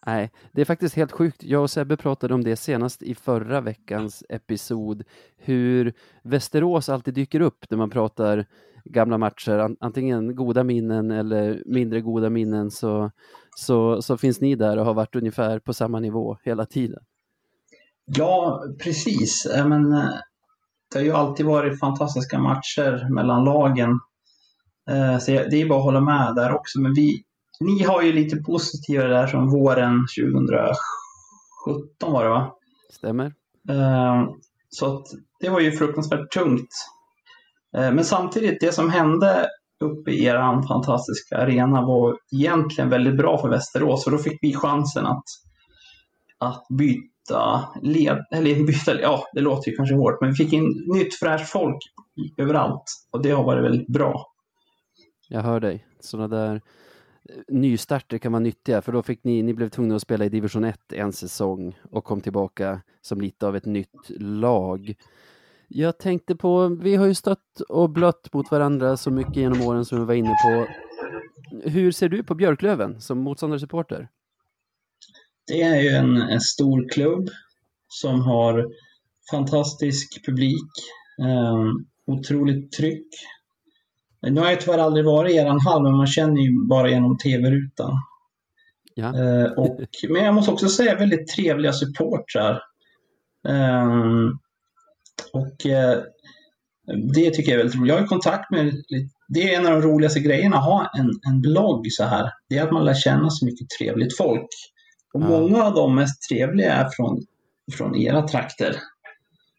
Nej, det är faktiskt helt sjukt. Jag och Sebbe pratade om det senast i förra veckans episod, hur Västerås alltid dyker upp när man pratar gamla matcher, antingen goda minnen eller mindre goda minnen, så, så, så finns ni där och har varit ungefär på samma nivå hela tiden. Ja, precis. Men, eh, det har ju alltid varit fantastiska matcher mellan lagen. Eh, så det är bara att hålla med där också. Men vi, ni har ju lite positivare där från våren 2017 var det va? Stämmer. Eh, så det var ju fruktansvärt tungt men samtidigt, det som hände uppe i er fantastiska arena var egentligen väldigt bra för Västerås, för då fick vi chansen att, att byta led, eller (laughs) byta, ja det låter ju kanske hårt, men vi fick in nytt fräscht folk överallt och det har varit väldigt bra. Jag hör dig. Sådana där eh, nystarter kan vara nyttiga, för då fick ni, ni blev tvungna att spela i division 1 en säsong och kom tillbaka som lite av ett nytt lag. Jag tänkte på, vi har ju stött och blött mot varandra så mycket genom åren som vi var inne på. Hur ser du på Björklöven som motståndarsupporter? Det är ju en, en stor klubb som har fantastisk publik, eh, otroligt tryck. Nu har jag tyvärr aldrig varit i eran hall, men man känner ju bara genom tv-rutan. Ja. Eh, och, men jag måste också säga väldigt trevliga supportrar. Eh, och eh, det tycker jag är väldigt roligt. Jag har kontakt med, det är en av de roligaste grejerna att ha en, en blogg så här. Det är att man lär känna så mycket trevligt folk. Och ja. många av de mest trevliga är från, från era trakter.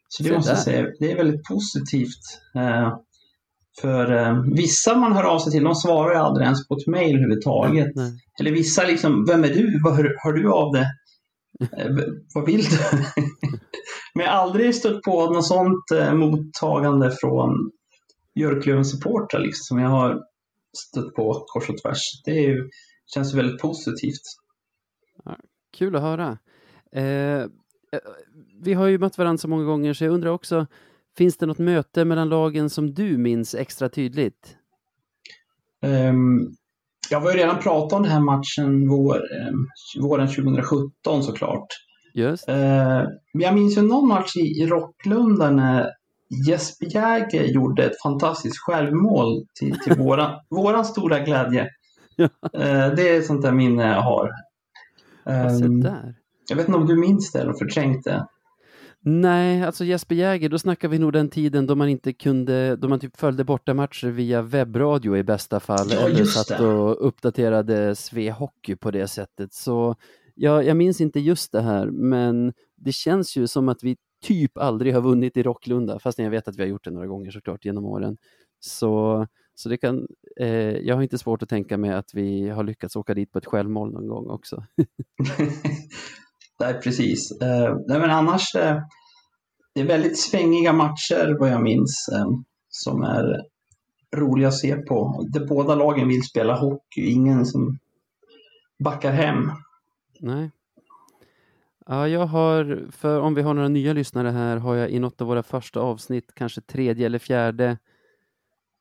Så det måste jag säga, det är väldigt positivt. Eh, för eh, vissa man hör av sig till, de svarar aldrig ens på ett mejl överhuvudtaget. Nej. Eller vissa liksom, vem är du? Vad hör, hör du av det? Eh, vad vill du? (laughs) Men jag har aldrig stött på något sånt eh, mottagande från Björklövens supportrar liksom, som jag har stött på kors och tvärs. Det är, känns väldigt positivt. Ja, kul att höra. Eh, eh, vi har ju mött varandra så många gånger så jag undrar också, finns det något möte mellan lagen som du minns extra tydligt? Um, jag har ju redan pratat om den här matchen vår, eh, våren 2017 såklart. Just. Eh, jag minns ju någon match i, i Rocklunda när, Jesper Jäger gjorde ett fantastiskt självmål till, till (laughs) våra, våran stora glädje. Ja. Eh, det är sånt där minne jag har. Um, där. jag vet inte om du minns det eller förträngt det. Nej, alltså Jesper Jäger, då snackar vi nog den tiden då man inte kunde, då man typ följde borta matcher via webbradio i bästa fall, Ja, eller satt det. och uppdaterade Sve Hockey på det sättet. Så jag, jag minns inte just det här, men det känns ju som att vi typ aldrig har vunnit i Rocklunda, fast jag vet att vi har gjort det några gånger såklart genom åren. Så, så det kan, eh, jag har inte svårt att tänka mig att vi har lyckats åka dit på ett självmål någon gång också. (laughs) Nej, precis. Eh, nej, men annars, eh, det är väldigt svängiga matcher vad jag minns eh, som är roliga att se på. De båda lagen vill spela hockey, ingen som backar hem. Nej. Ja, jag har, för om vi har några nya lyssnare här, har jag i något av våra första avsnitt, kanske tredje eller fjärde,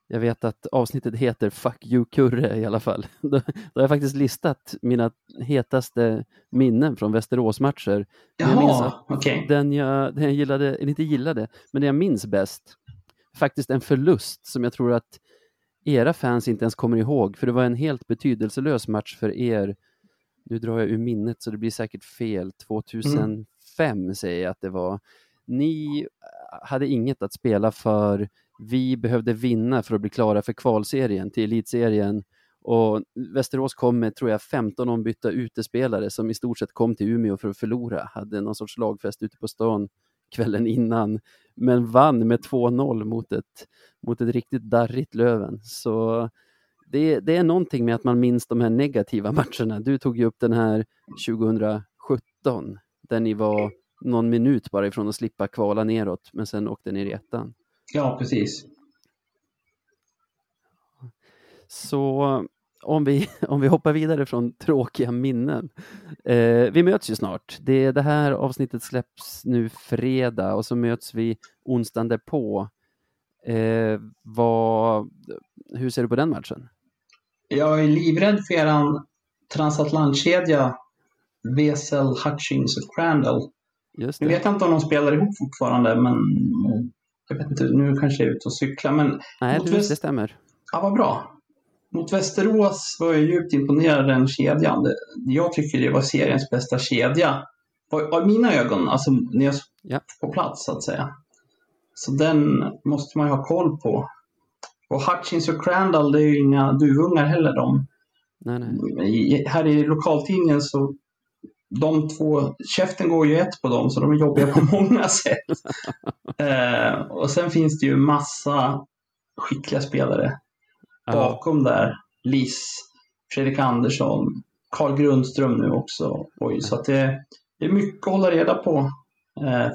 jag vet att avsnittet heter Fuck you Kurre i alla fall. (laughs) Då, har jag faktiskt listat mina hetaste minnen från Västeråsmatcher. Jag minns Jaha, okej. Den jag, den jag gillade, eller inte gillade, men det jag minns bäst, faktiskt en förlust som jag tror att era fans inte ens kommer ihåg, för det var en helt betydelselös match för er. Nu drar jag ur minnet så det blir säkert fel. 2005 säger jag att det var. Ni hade inget att spela för. Vi behövde vinna för att bli klara för kvalserien till elitserien. Och Västerås kom med, tror jag, 15 ombytta utespelare som i stort sett kom till Umeå för att förlora. Hade någon sorts lagfest ute på stan kvällen innan, men vann med 2-0 mot ett, mot ett riktigt darrigt Löven. Så det, det är någonting med att man minns de här negativa (laughs) matcherna. Du tog ju upp den här 2017, där ni var någon minut bara ifrån att slippa kvala neråt, men sen åkte ner i ettan. Ja, precis. Så om vi, (laughs) om vi hoppar vidare från tråkiga minnen. Eh, vi möts ju snart. Det, det här avsnittet släpps nu fredag och så möts vi onsdagen därpå. Eh, vad, hur ser du på den matchen? Jag är livrädd för eran transatlantkedja Wesel, Hutchings och Crandall. Just det. vet jag inte om de spelar ihop fortfarande, men eh, jag vet inte, nu kanske jag är ute och cyklar. Men Nej, du, väst- det stämmer. Ja, vad bra. Mot Västerås var jag djupt imponerad av den kedjan. Jag tycker det var seriens bästa kedja. Av mina ögon, alltså när jag Ja. på plats så att säga. Så den måste man ju ha koll på. Och Hutchins och Crandall, det är ju inga duvungar heller de. Nej, nej. I, här i lokaltidningen så de två, käften går ju ett på dem så de är jobbiga på (laughs) många sätt. Eh, och sen finns det ju massa skickliga spelare Ja, bakom där. Liss, Fredrik Andersson, Carl Grundström nu också. Oj, så att det, det är mycket att hålla reda på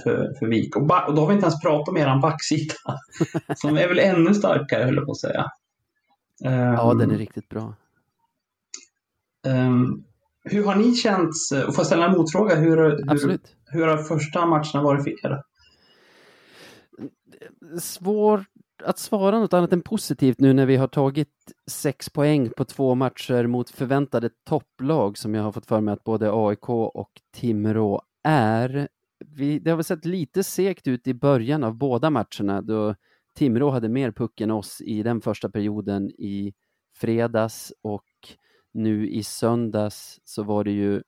för, för Vik. Och, och då har vi inte ens pratat om eran backsida. (laughs) som är väl ännu starkare, höll jag på att säga. ja, Ehm, den är riktigt bra. ehm, hur har ni känt, och får jag ställa en motfråga, hur, hur, hur har första matcherna varit för er? Svårt att svara något annat än positivt nu när vi har tagit sex poäng på två matcher mot förväntade topplag som jag har fått för mig att både AIK och Timrå är. Vi, det har väl sett lite segt ut i början av båda matcherna då Timrå hade mer puck än oss i den första perioden i fredags och nu i söndags så var det ju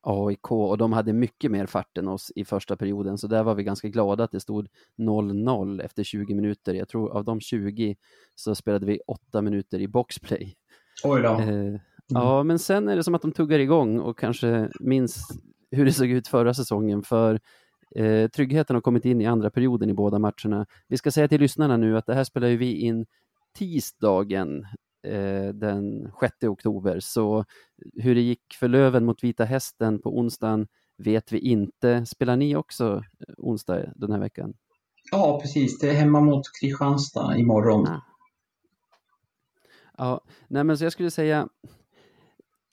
AIK och de hade mycket mer fart än oss i första perioden så där var vi ganska glada att det stod 0-0 efter 20 minuter. Jag tror av de 20 så spelade vi 8 minuter i boxplay. Oj då. Eh, Ja, men sen är det som att de tuggar igång och kanske minns hur det såg ut förra säsongen för eh, tryggheten har kommit in i andra perioden i båda matcherna. Vi ska säga till lyssnarna nu att det här spelar ju vi in tisdagen eh, den 6 oktober, så hur det gick för Löven mot Vita Hästen på onsdagen vet vi inte. Spelar ni också eh, onsdag den här veckan? Ja, precis. Det är hemma mot Kristianstad imorgon. Ah. Ja, nej men så jag skulle säga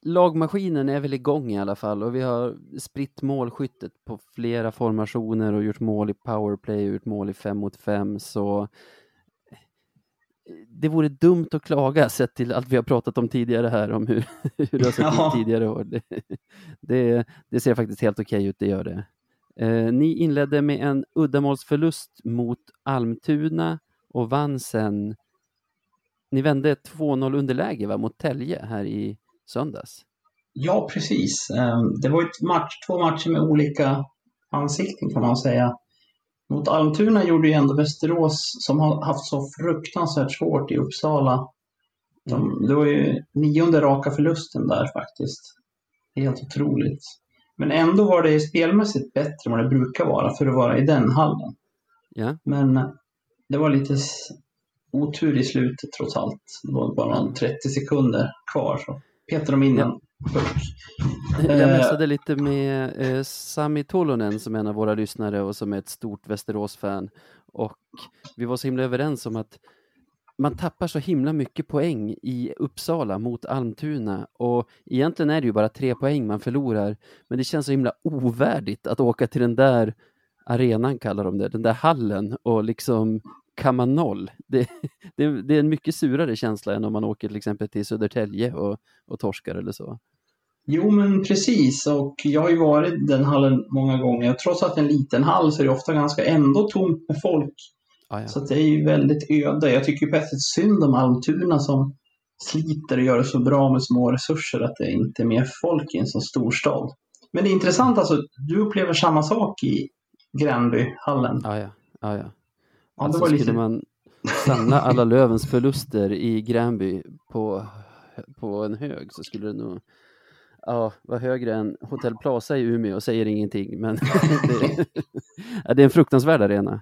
lagmaskinen är väl igång i alla fall och vi har spritt målskyttet på flera formationer och gjort mål i powerplay och gjort mål i fem mot fem så det vore dumt att klaga sett till allt vi har pratat om tidigare här om hur, (laughs) hur det har sett Ja. ut tidigare år. Det, det, det ser faktiskt helt okej ut, det gör det. Eh, ni inledde med en uddamålsförlust mot Almtuna och vann sen. Ni vände 2-0 underläge va, mot Tälje här i söndags. Ja, precis. Ehm, Det var ett match, två matcher med olika ansikten kan man säga. Mot Almtuna gjorde ju ändå Västerås, som har haft så fruktansvärt svårt i Uppsala. De, det var ju nionde raka förlusten där faktiskt. Helt otroligt. Men ändå var det spelmässigt bättre än vad det brukar vara för att vara i den hallen. Ja, Men det var lite otur i slutet trots allt. Det var bara 30 sekunder kvar så petade de in en. (laughs) Jag Eh. messade lite med eh, Sami Tolonen som är en av våra lyssnare och som är ett stort Västerås-fan. Och vi var så himla överens om att man tappar så himla mycket poäng i Uppsala mot Almtuna och egentligen är det ju bara tre poäng man förlorar. Men det känns så himla ovärdigt att åka till den där arenan kallar de det, den där hallen och liksom kamma noll. Det, det, det är en mycket surare känsla än om man åker till exempel till Södertälje och, och torskar eller så. Jo, men precis. Och jag har ju varit i den hallen många gånger. Trots att det är en liten hall så är det ofta ganska ändå tomt med folk. Ah, ja. Så det är ju väldigt öde. Jag tycker på ett sätt synd om Almtuna som sliter och gör det så bra med små resurser att det inte är mer folk i en så stor stad. Men det är intressant alltså, du upplever samma sak i Gränbyhallen. Ah, ja. Ah, ja. Ja, Alltså skulle man (laughs) samla alla Lövens förluster i Gränby på, på en hög så skulle det nog ja, vara högre än Hotell Plaza i Umeå och säger ingenting. Men (laughs) (laughs) det, ja, det är en fruktansvärd arena.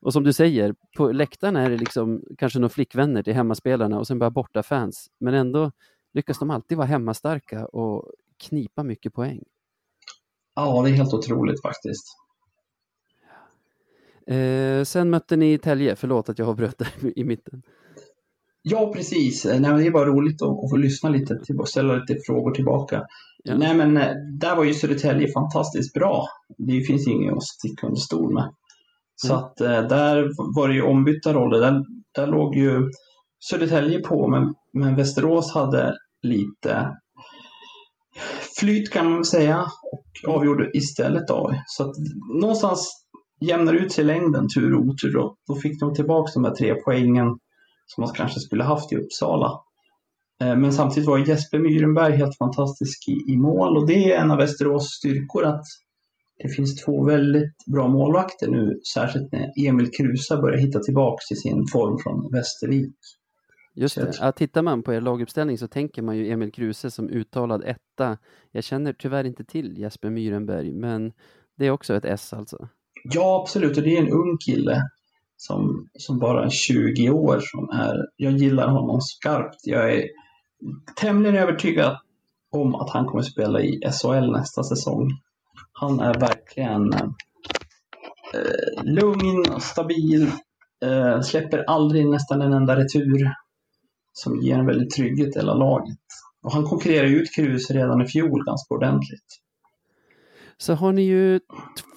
Och som du säger, på läktarna är det liksom kanske några flickvänner till hemmaspelarna och sen bara borta fans. Men ändå lyckas de alltid vara hemmastarka och knipa mycket poäng. Ja, det är helt otroligt faktiskt. Eh, sen mötte ni Tälje, förlåt att jag avbröt där (laughs) i mitten. Ja, precis. Nej, men det är bara roligt att, att få lyssna lite och ställa lite frågor tillbaka. Ja. Nej, men eh, där var ju Södertälje fantastiskt bra. Det finns inget att sticka under stol med. Så Mm. att eh, där var det ju ombytta roller. Där, där låg ju Södertälje på, men, men Västerås hade lite flyt kan man säga och avgjorde istället då. Så att någonstans jämnar ut sig i längden, tur och otur. Då, då fick de tillbaka de här tre poängen som man kanske skulle haft i Uppsala. Eh, Men samtidigt var Jesper Myrenberg helt fantastisk i, i mål och det är en av Västerås styrkor att det finns två väldigt bra målvakter nu, särskilt när Emil Krusa börjar hitta tillbaka till sin form från Västervik. Just det. Ja, tittar man på er laguppställning så tänker man ju Emil Kruse som uttalad etta. Jag känner tyvärr inte till Jesper Myrenberg, men det är också ett S alltså. Ja, absolut, och det är en ung kille som, som bara är 20 år som är, jag gillar honom skarpt. Jag är tämligen övertygad om att han kommer spela i SHL nästa säsong. Han är verkligen eh, lugn och stabil, eh, släpper aldrig nästan en enda retur som ger en väldigt trygghet i hela laget. Och han konkurrerar ut Kruse redan i fjol ganska ordentligt. Så har ni ju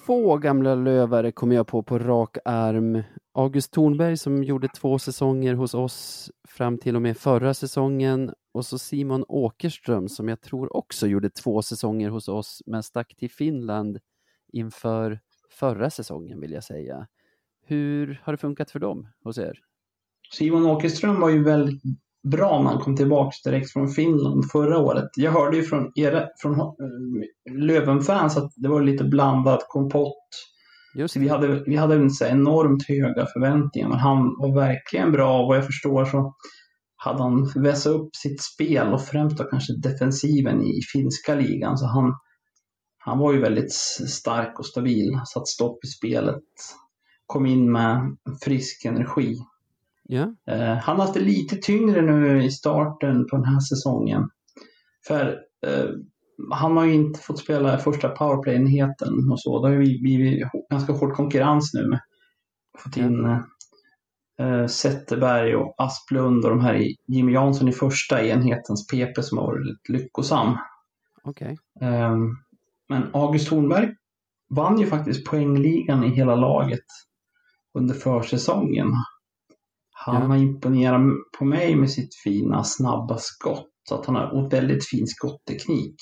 två gamla lövare kommer jag på på rak arm. August Thornberg som gjorde två säsonger hos oss fram till och med förra säsongen och så Simon Åkerström som jag tror också gjorde två säsonger hos oss men stack till Finland inför förra säsongen vill jag säga. Hur har det funkat för dem hos er? Simon Åkerström var ju väldigt bra när han kom tillbaka direkt från Finland förra året. Jag hörde ju från, era, från eh, Löven-fans att det var lite blandad kompott. Just vi hade, vi hade så enormt höga förväntningar, men han var verkligen bra. Och vad jag förstår så hade han vässat upp sitt spel och främst då kanske defensiven i finska ligan. Så han, han var ju väldigt stark och stabil, satt stopp i spelet, kom in med frisk energi. Eh, han har haft det lite tyngre nu i starten på den här säsongen. För eh, han har ju inte fått spela första powerplay-enheten och så. Det har ju blivit ganska hård konkurrens nu med fått in eh, Zetterberg och Asplund och de här Jimmy Jansson i första enhetens PP som har varit lite lyckosam. okej. Eh, men August Thornberg vann ju faktiskt poängligan i hela laget under försäsongen. Han har imponerat på mig med sitt fina snabba skott. Så att han har väldigt fin skottteknik.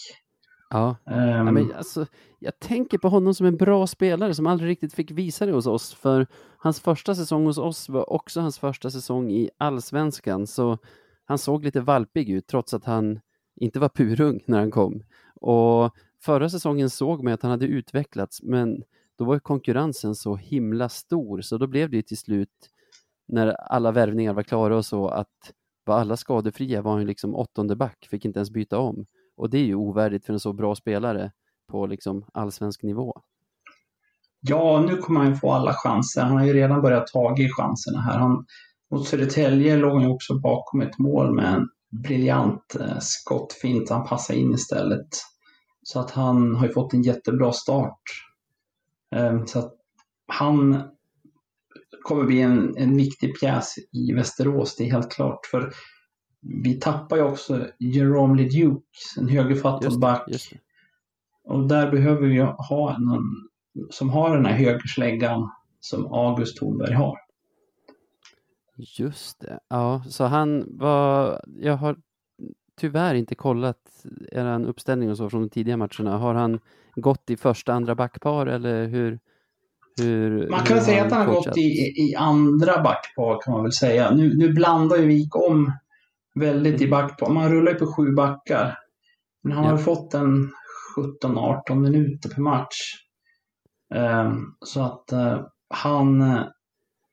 Ja. Um, ja men alltså, jag tänker på honom som en bra spelare som aldrig riktigt fick visa det hos oss. För hans första säsong hos oss var också hans första säsong i allsvenskan. Så han såg lite valpig ut trots att han inte var purung när han kom. Och förra säsongen såg man att han hade utvecklats, men då var konkurrensen så himla stor, så då blev det ju till slut när alla värvningar var klara och så att var alla skadefria var han liksom åttonde back, fick inte ens byta om. Och det är ju ovärdigt för en så bra spelare på liksom allsvensk nivå. Ja, nu kommer han få alla chanser. Han har ju redan börjat ta i chanserna här. Han, mot Södertälje låg han ju också bakom ett mål med en briljant eh, skottfint. Han passade in istället. Så att han har ju fått en jättebra start. Eh, så att han kommer bli en, en viktig pjäs i Västerås, det är helt klart. För vi tappar ju också Jerome LeDuc, en högerfattad back. Och där behöver vi ha någon som har den här högersläggan som August Thornberg har. Just det. Ja, så han var... Jag har tyvärr inte kollat er uppställning och så från de tidiga matcherna. Har han gått i första, andra backpar eller hur? Hur man kan hur säga att han har gått i, i andra backpar kan man väl säga. Nu, nu blandar ju Vik om väldigt i backpar. Man rullar ju på sju backar. Men han ja. har fått en 17-18 minuter per match. Um, så att uh, han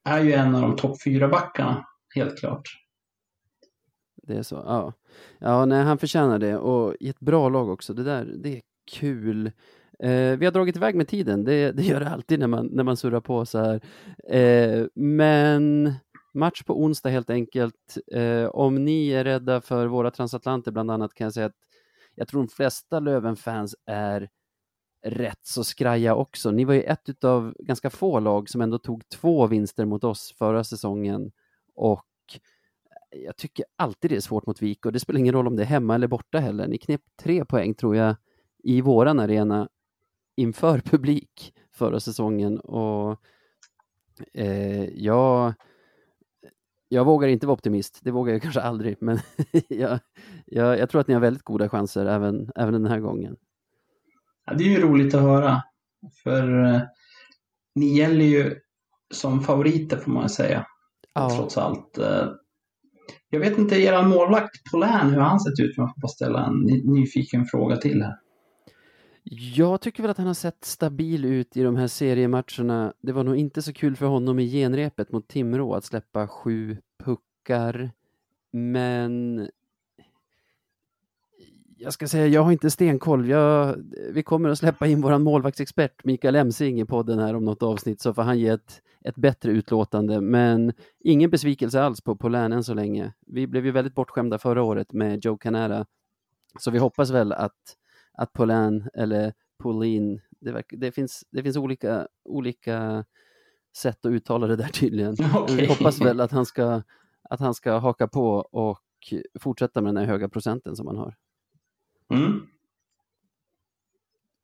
är ju en av de topp fyra backarna, helt klart. Det är så, ja. Ja, nej, han förtjänar det och i ett bra lag också. Det där, det är kul. Eh, vi har dragit iväg med tiden, det, det, gör det alltid när man, när man surrar på så här. Eh, men match på onsdag helt enkelt. Eh, om ni är rädda för våra transatlanter bland annat kan jag säga att jag tror de flesta Löven-fans är rätt så skraja också. Ni var ju ett av ganska få lag som ändå tog två vinster mot oss förra säsongen och jag tycker alltid det är svårt mot Vik och det spelar ingen roll om det är hemma eller borta heller. Ni knep tre poäng tror jag i våran arena inför (laughs) publik förra säsongen och eh, jag, jag vågar inte vara optimist, det vågar jag (laughs) kanske aldrig, men (laughs) jag, jag, jag, tror att ni har väldigt goda chanser även, även den här gången. Ja, det är ju roligt att höra, för eh, ni gäller ju som favoriter får man säga, ja. trots allt. Eh, jag vet inte, er målvakt Polän, hur han sett ut? Om jag får bara ställa en nyfiken fråga till här. Jag tycker väl att han har sett stabil ut i de här seriematcherna. Det var nog inte så kul för honom i genrepet mot Timrå att släppa sju puckar. Men jag ska säga, jag har inte stenkoll. Jag, vi kommer att släppa in vår målvaktsexpert Mikael Emsing i podden här om något avsnitt så får han ge ett, ett bättre utlåtande. Men ingen besvikelse alls på, på än så länge. Vi blev ju väldigt bortskämda förra året med Joe Canara. Så vi hoppas väl att, att Paulin eller Paulin, det, det, finns, det finns olika, olika sätt att uttala det där tydligen. (laughs) Okay. Vi hoppas väl att han, ska, att han ska haka på och fortsätta med den här höga procenten som han har. Mm.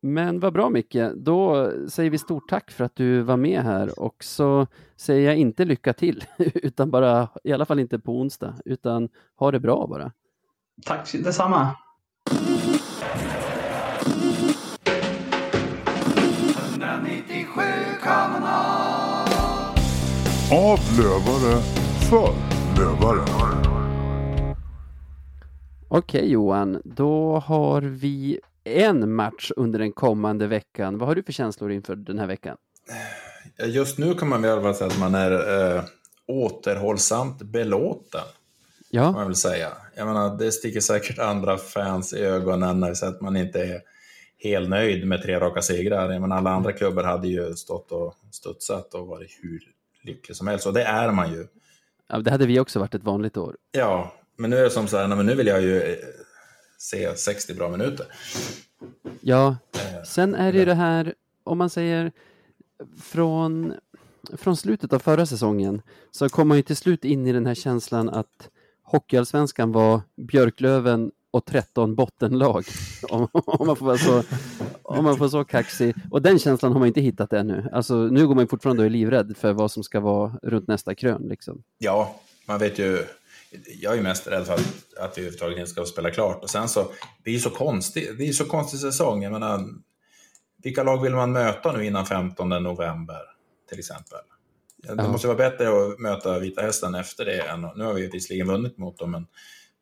Men vad bra Micke, då säger vi stort tack för att du var med här och så säger jag inte lycka till, (laughs) utan bara, i alla fall inte på onsdag, utan ha det bra bara. Tack detsamma. Av lövare för lövare. Okej Johan, då har vi en match under den kommande veckan. Vad har du för känslor inför den här veckan? Just nu kan man väl säga att man är äh, återhållsamt belåten. Ja. Kan man väl säga. Jag menar, det sticker säkert andra fans i ögonen när vi säger att man inte är helt nöjd med tre raka segrar. Menar, alla andra klubbar hade ju stått och studsat och varit hur lycklig som helst, och det är man ju. Ja, det hade vi också varit ett vanligt år. Ja, men nu är det som så här, men nu vill jag ju eh, se 60 bra minuter. Ja, eh, sen är det ju det här, om man säger från, från slutet av förra säsongen så kom man ju till slut in i den här känslan att Hockeyallsvenskan var Björklöven och 13 bottenlag. (laughs) Om, om, man får vara så, om man får så kaxig. Och den känslan har man inte hittat ännu. Alltså, nu går man fortfarande och är livrädd för vad som ska vara runt nästa krön. Liksom. Ja, man vet ju jag är mest rädd för att, att vi överhuvudtaget inte ska spela klart. Och sen så, det är ju så konstigt, det är så konstig säsong. Jag menar, vilka lag vill man möta nu innan 15 november, till exempel? Det Ja. måste vara bättre att möta Vita Hästen efter det. Än, nu har vi visserligen vunnit mot dem, men,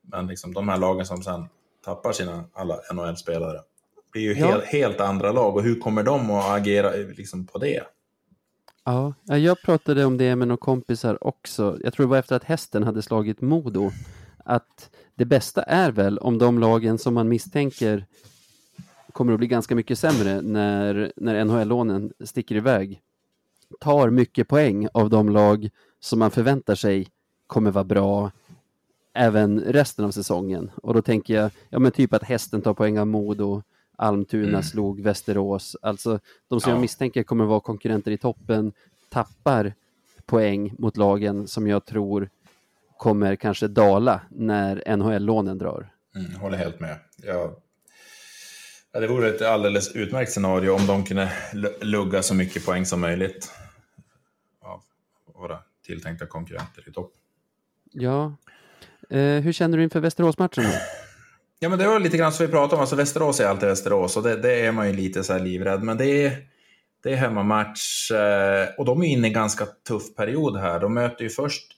men liksom de här lagen som sen tappar sina alla NHL-spelare blir ju Ja. helt, helt andra lag. Och hur kommer de att agera liksom, på det? Ja, ja, jag pratade om det med några kompisar också. Jag tror det var efter att hästen hade slagit Modo. Att det bästa är väl om de lagen som man misstänker kommer att bli ganska mycket sämre när, när NHL-lånen sticker iväg tar mycket poäng av de lag som man förväntar sig kommer vara bra även resten av säsongen. Och då tänker jag, ja men typ att hästen tar poäng av Modo, Almtuna Mm. slog Västerås. Alltså de som Ja. jag misstänker kommer vara konkurrenter i toppen tappar poäng mot lagen som jag tror kommer kanske dala när NHL-lånen drar. Mm, håller helt med. Jag, ja, det vore ett alldeles utmärkt scenario om de kunde lugga så mycket poäng som möjligt av våra tilltänkta konkurrenter i topp. Ja, hur känner du inför Västerås-matchen? (laughs) Ja, men det var lite grann som vi pratade om. Alltså, Västerås är alltid Västerås och det, det är man ju lite så här livrädd. Men det är, det är hemmamatch eh, och de är inne i en ganska tuff period här. De möter ju först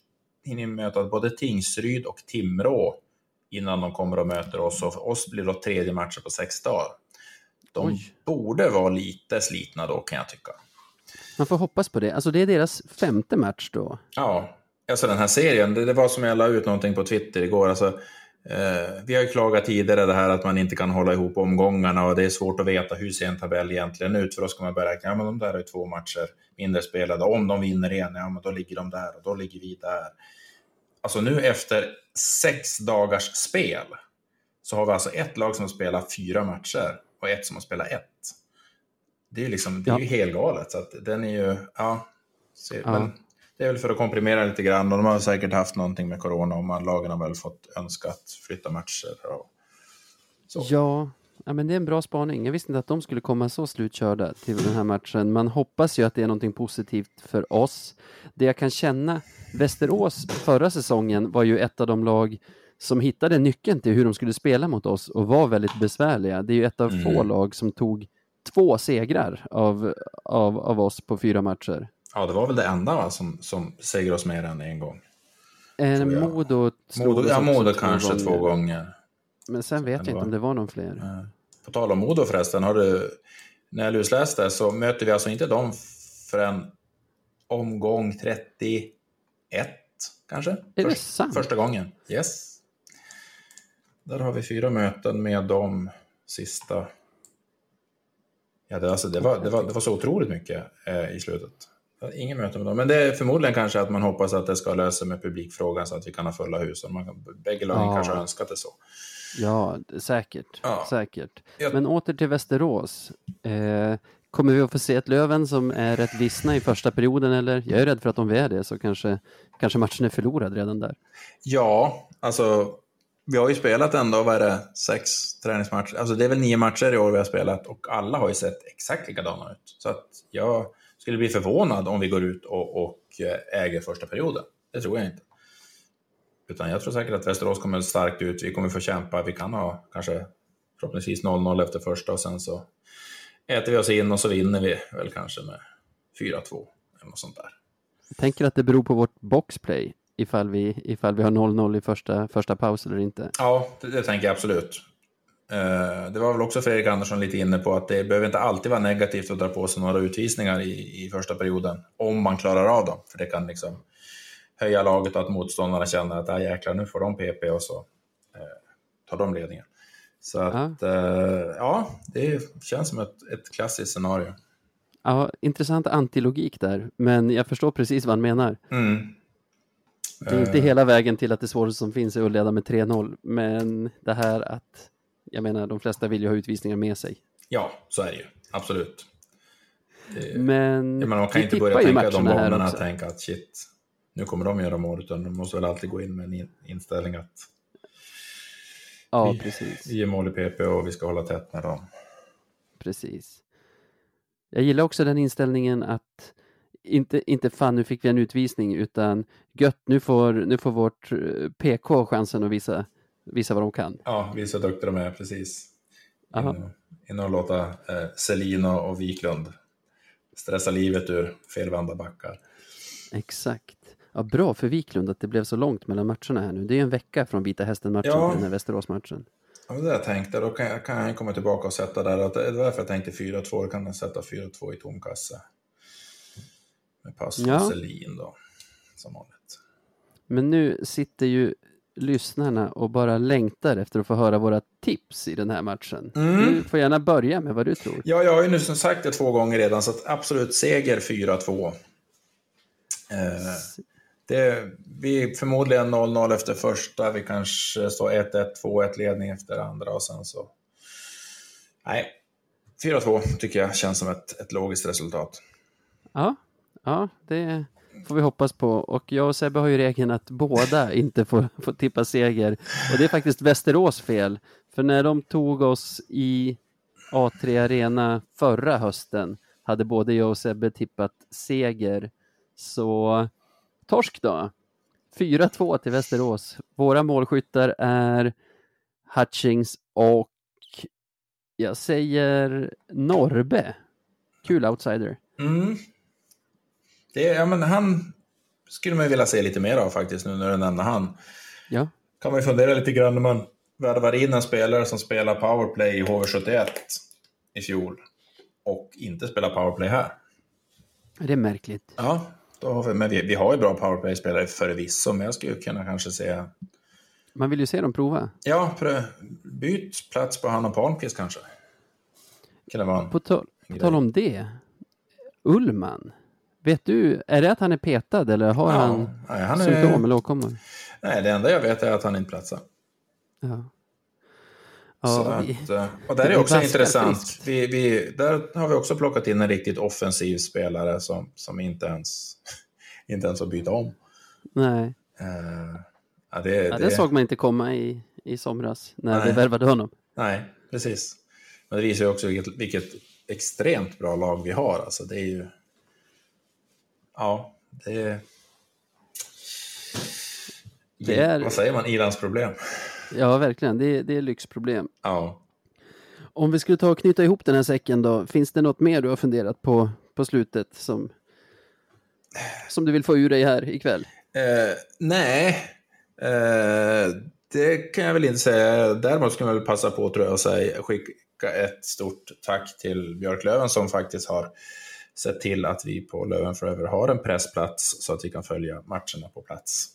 hinner möta både Tingsryd och Timrå innan de kommer och möter oss. Och för oss blir det då tredje matchen på sex dagar. De Oj. borde vara lite slitna då kan jag tycka. Man får hoppas på det. Alltså det är deras femte match då. Ja, alltså den här serien, det, det var som jag la ut någonting på Twitter igår. Alltså, eh, vi har ju klagat tidigare det här att man inte kan hålla ihop omgångarna och det är svårt att veta hur ser en tabell egentligen ut. För då ska man börja räkna, ja men de där är två matcher mindre spelade. Om de vinner en, ja men då ligger de där och då ligger vi där. Alltså nu efter sex dagars spel så har vi alltså ett lag som har spelat fyra matcher och ett som har spelat ett. Det är ju liksom, det är Ja. ju helt galet. Så att den är ju, ja. Se, Ja. Men det är väl för att komprimera lite grann och de har säkert haft någonting med corona och man, lagen har väl fått önskat flytta matcher. Och, så. Ja, ja, men det är en bra spaning. Jag visste inte att de skulle komma så slutkörda till den här matchen. Man hoppas ju att det är någonting positivt för oss. Det jag kan känna, Västerås förra säsongen var ju ett av de lag som hittade nyckeln till hur de skulle spela mot oss och var väldigt besvärliga. Det är ju ett av få Mm. lag som tog två segrar av, av, av oss på fyra matcher. Ja, det var väl det enda va, som, som segrade oss mer än en gång. Eh, Tror jag. Modo slog Modo, ja, Modo kanske två gånger. Men sen vet jag det inte vara? om det var någon fler. Eh, På tal om Modo förresten, har du, när jag lusläste så möter vi alltså inte dem förrän omgång 31 kanske? Är det Först- sant? Första gången, yes. Där har vi fyra möten med dem sista... Ja, det, alltså, det, var, det, var, det var så otroligt mycket eh, i slutet. Ingen möte med dem, men det är förmodligen kanske att man hoppas att det ska lösa med publikfrågan så att vi kan ha fulla hus. Och Man, bägge lagen Ja. kanske har önskat det så. Ja, säkert. Ja. säkert. Jag- Men åter till Västerås. Eh, kommer vi att få se ett Löven som är rätt vissna i första perioden eller? Jag är rädd för att om vi är det så kanske, kanske matchen är förlorad redan där. Ja, alltså vi har ju spelat ändå, vad är det, sex träningsmatcher. Alltså det är väl nio matcher i år vi har spelat och alla har ju sett exakt likadana ut. Så att jag skulle bli förvånad om vi går ut och, och eh, äger första perioden. Det tror jag inte. Utan jag tror säkert att Västerås kommer starkt ut. Vi kommer få kämpa. Vi kan ha kanske förhoppningsvis 0-0 efter första och sen så äter vi oss in och så vinner vi väl kanske med 4-2 eller något sånt där. Jag tänker att det beror på vårt boxplay ifall vi, ifall vi har 0-0 i första, första paus eller inte. Ja, det, det tänker jag absolut. Eh, det var väl också Fredrik Andersson lite inne på att det behöver inte alltid vara negativt att dra på sig några utvisningar i, i första perioden, om man klarar av dem. För det kan liksom höja laget och att motståndarna känner att ah, jäklar, nu får de PP och så eh, tar de ledningen. Så att, ja, eh, ja det känns som ett, ett klassiskt scenario. Ja, intressant antilogik där, men jag förstår precis vad han menar. Mm. Det är inte hela vägen till att det svåraste som finns är att leda med 3-0, men det här att, jag menar, de flesta vill ju ha utvisningar med sig. Ja, så är det ju. Absolut. Det, Men, man kan inte börja tänka de banorna tänka att shit, nu kommer de göra mål, utan de måste väl alltid gå in med en in- inställning att Ja, vi- precis. vi ger mål i PP och vi ska hålla tätt med dem. Precis. Jag gillar också den inställningen att inte, inte fan nu fick vi en utvisning utan gött nu får, nu får vårt eh, PK chansen att visa, visa vad de kan. Ja, vi är så duktiga de är, precis. Aha. In, in och låta eh, Selin och, Wiklund stressa livet ur felvända backar. Exakt. Ja, bra för Wiklund att det blev så långt mellan matcherna här nu. Det är en vecka från Vita Hästen-matchen Ja. till den här Västerås-matchen. Ja, det jag tänkte, då kan jag, kan jag komma tillbaka och sätta där. Att det var därför jag tänkte 4-2, då kan jag sätta 4-2 i tom kasse. Med pass Ja. Selin då, som vanligt. Men nu sitter ju lyssnarna och bara längtar efter att få höra våra tips i den här matchen. Mm. Du får gärna börja med vad du tror. Ja, jag har ju nu som sagt det två gånger redan, så att absolut seger 4-2. Eh, det blir förmodligen 0-0 efter första, vi kanske står 1-1, 2-1 ledning efter andra och sen så... Nej, 4-2 tycker jag känns som ett, ett logiskt resultat. Ja, ja, det får vi hoppas på. Och jag och Sebbe har ju regeln att båda inte får, får tippa seger. Och det är faktiskt Västerås fel. För när de tog oss i A3 Arena förra hösten hade både jag och Sebbe tippat seger. Så torsk då. 4-2 till Västerås. Våra målskyttar är Hutchings och jag säger Norbe. Kul outsider. Mm. Det, ja, men han skulle man ju vilja se lite mer av faktiskt, nu när du nämner han. Ja, kan man ju fundera lite grann när man värvar in en spelare som spelar powerplay i HV71 i fjol och inte spelar powerplay här. det är märkligt. Ja, då har vi, men vi, vi har ju bra powerplay-spelare förvisso, men jag skulle kunna kanske säga... Man vill ju se dem prova. Ja, byt plats på han och Palmqvist kanske. Kan det vara en På, tal- på tal om det. Ullman. Vet du, är det att han är petad eller har Ja, han nej, han är- symptom eller åkommor? Nej, det enda jag vet är att han inte platsar. Ja. Ja, vi, att, eh, och där är vi också intressant. Vi, vi, där har vi också plockat in en riktigt offensiv spelare som, som inte, ens, (laughs) inte ens får byta om. nej, Eh, ja, det, ja, det, det såg man inte komma i, i somras när vi Nej. värvade honom. Nej, precis. Men det visar ju också vilket, vilket extremt bra lag vi har. Alltså, det är ju... Ja, det är... Det är- Vad säger man? Ilandsproblem. Ja, verkligen. Det, är- det är lyxproblem. Ja. Om vi skulle ta och knyta ihop den här säcken då. Finns det något mer du har funderat på på slutet som, som du vill få ur dig här ikväll? Eh, nej, eh, det kan jag väl inte säga. Däremot ska man väl passa på tror jag att säga, skicka ett stort tack till Björklöven som faktiskt har sett till att vi på Löven Forever har en pressplats så att vi kan följa matcherna på plats.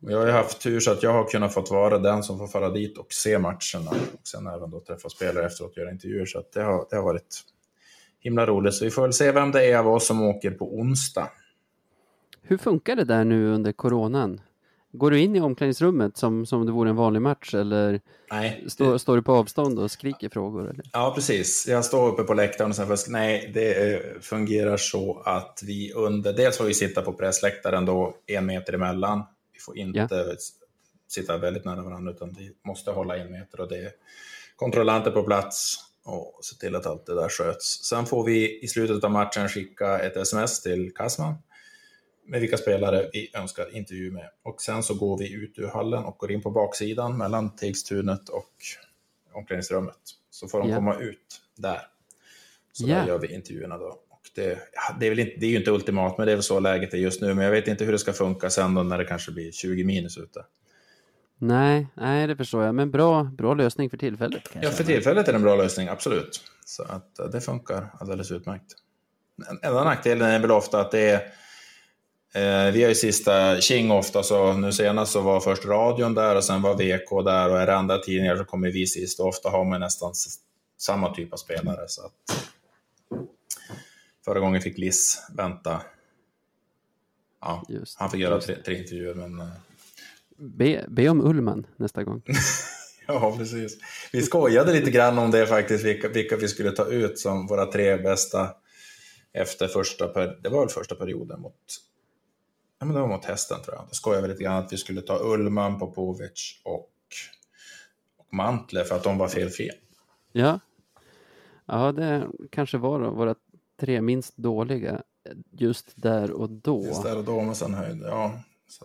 Jag har ju haft tur så att jag har kunnat fått vara den som får fara dit och se matcherna och sen även då träffa spelare efteråt och göra intervjuer. Så att det, har, det har varit himla roligt. Så vi får väl se vem det är av oss som åker på onsdag. Hur funkar det där nu under coronan? Går du in i omklädningsrummet som, som det vore en vanlig match eller Nej, står, står du på avstånd och skriker frågor? Eller? Ja, precis. Jag står uppe på läktaren och sen först, nej, det eh, fungerar så att vi under, dels får vi sitta på pressläktaren då en meter emellan. Vi får inte sitta väldigt nära varandra utan vi måste hålla en meter och det är kontrollanter på plats och se till att allt det där sköts. Sen får vi i slutet av matchen skicka ett sms till Kasman med vilka spelare vi önskar intervju med. Och sen så går vi ut ur hallen och går in på baksidan mellan Tegstunet och omklädningsrummet. Så får de Ja. komma ut där. Så Ja. där gör vi intervjuerna då. Och det, det, är väl inte, det är ju inte ultimat, men det är väl så läget är just nu. Men jag vet inte hur det ska funka sen då när det kanske blir 20 minus ute. Nej, nej, det förstår jag. Men bra, bra lösning för tillfället. Ja, för tillfället är det en bra lösning, absolut. Så att eh, det funkar alldeles utmärkt. En enda nackdelen är väl ofta att det är vi har ju sista King ofta, så nu senast så var först radion där och sen var VK där och är det andra tidningar så kommer vi sist och ofta har man nästan samma typ av spelare. Så att förra gången fick Liss vänta. Ja, Just, han fick göra tre, tre intervjuer, men eh, Be, be om Ullman nästa gång. (laughs) Ja, precis. Vi skojade lite grann om det faktiskt, vilka, vilka vi skulle ta ut som våra tre bästa efter första, per, det var väl första perioden mot, ja men det var mot hästen tror jag. Då skojade vi lite grann att vi skulle ta Ullman, Popovic och, och Mantle för att de var felfria. Ja. Ja, det kanske var då våra tre minst dåliga. just där och då. Just där och då, men sen höjde, ja. Så,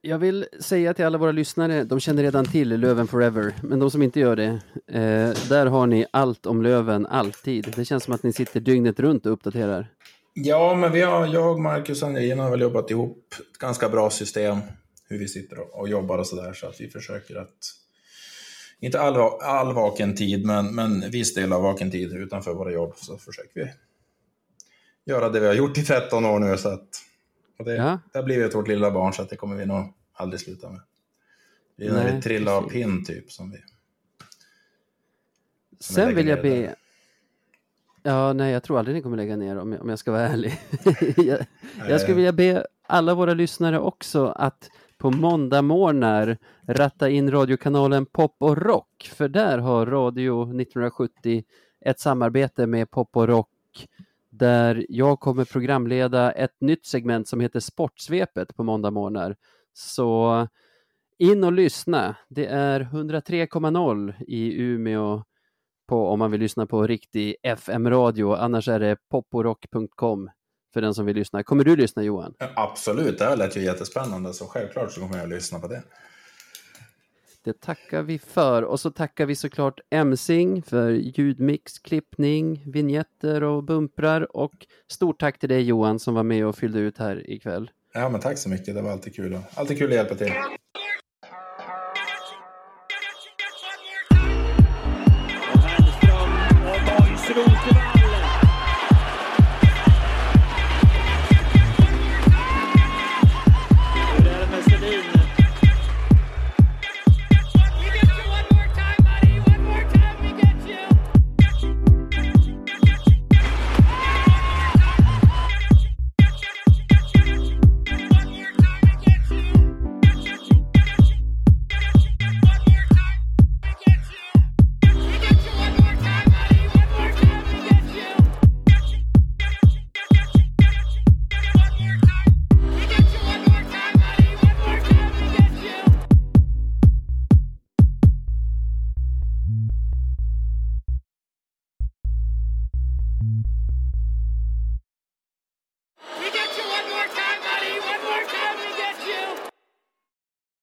Jag vill säga till alla våra lyssnare, de känner redan till Löven Forever, men de som inte gör det, eh, där har ni allt om Löven alltid. Det känns som att ni sitter dygnet runt och uppdaterar. Ja, men vi har, jag, Marcus och Angelina har väl jobbat ihop ett ganska bra system. Hur vi sitter och, jobbar och sådär, så att vi försöker att inte all, all vaken tid, men, men viss del av vaken tid utanför våra jobb så försöker vi göra det vi har gjort i 13 år nu. Så att, och det, Ja. det har blivit vårt lilla barn så att det kommer vi nog aldrig sluta med. Det är Nej, när vi trillar av pinn typ som vi... Som Sen vill jag be... Ja, nej, jag tror aldrig ni kommer lägga ner om jag, om jag ska vara ärlig. (laughs) jag, jag skulle Eh. vilja be alla våra lyssnare också att på måndagmorgnar ratta in radiokanalen Pop och Rock, för där har Radio 1970 ett samarbete med Pop och Rock där jag kommer programleda ett nytt segment som heter Sportsvepet på måndagmorgnar. Så in och lyssna. Det är 103,0 i Umeå på, om man vill lyssna på riktig FM-radio. Annars är det poporock.com för den som vill lyssna. Kommer du lyssna Johan? Absolut, det här lät ju jättespännande, så självklart så kommer jag att lyssna på det. Det tackar vi för och så tackar vi såklart Emsing för ljudmix, klippning, vignetter och bumprar och stort tack till dig Johan som var med och fyllde ut här ikväll. Ja, men tack så mycket, det var alltid kul, alltid kul att hjälpa till. Arsenal's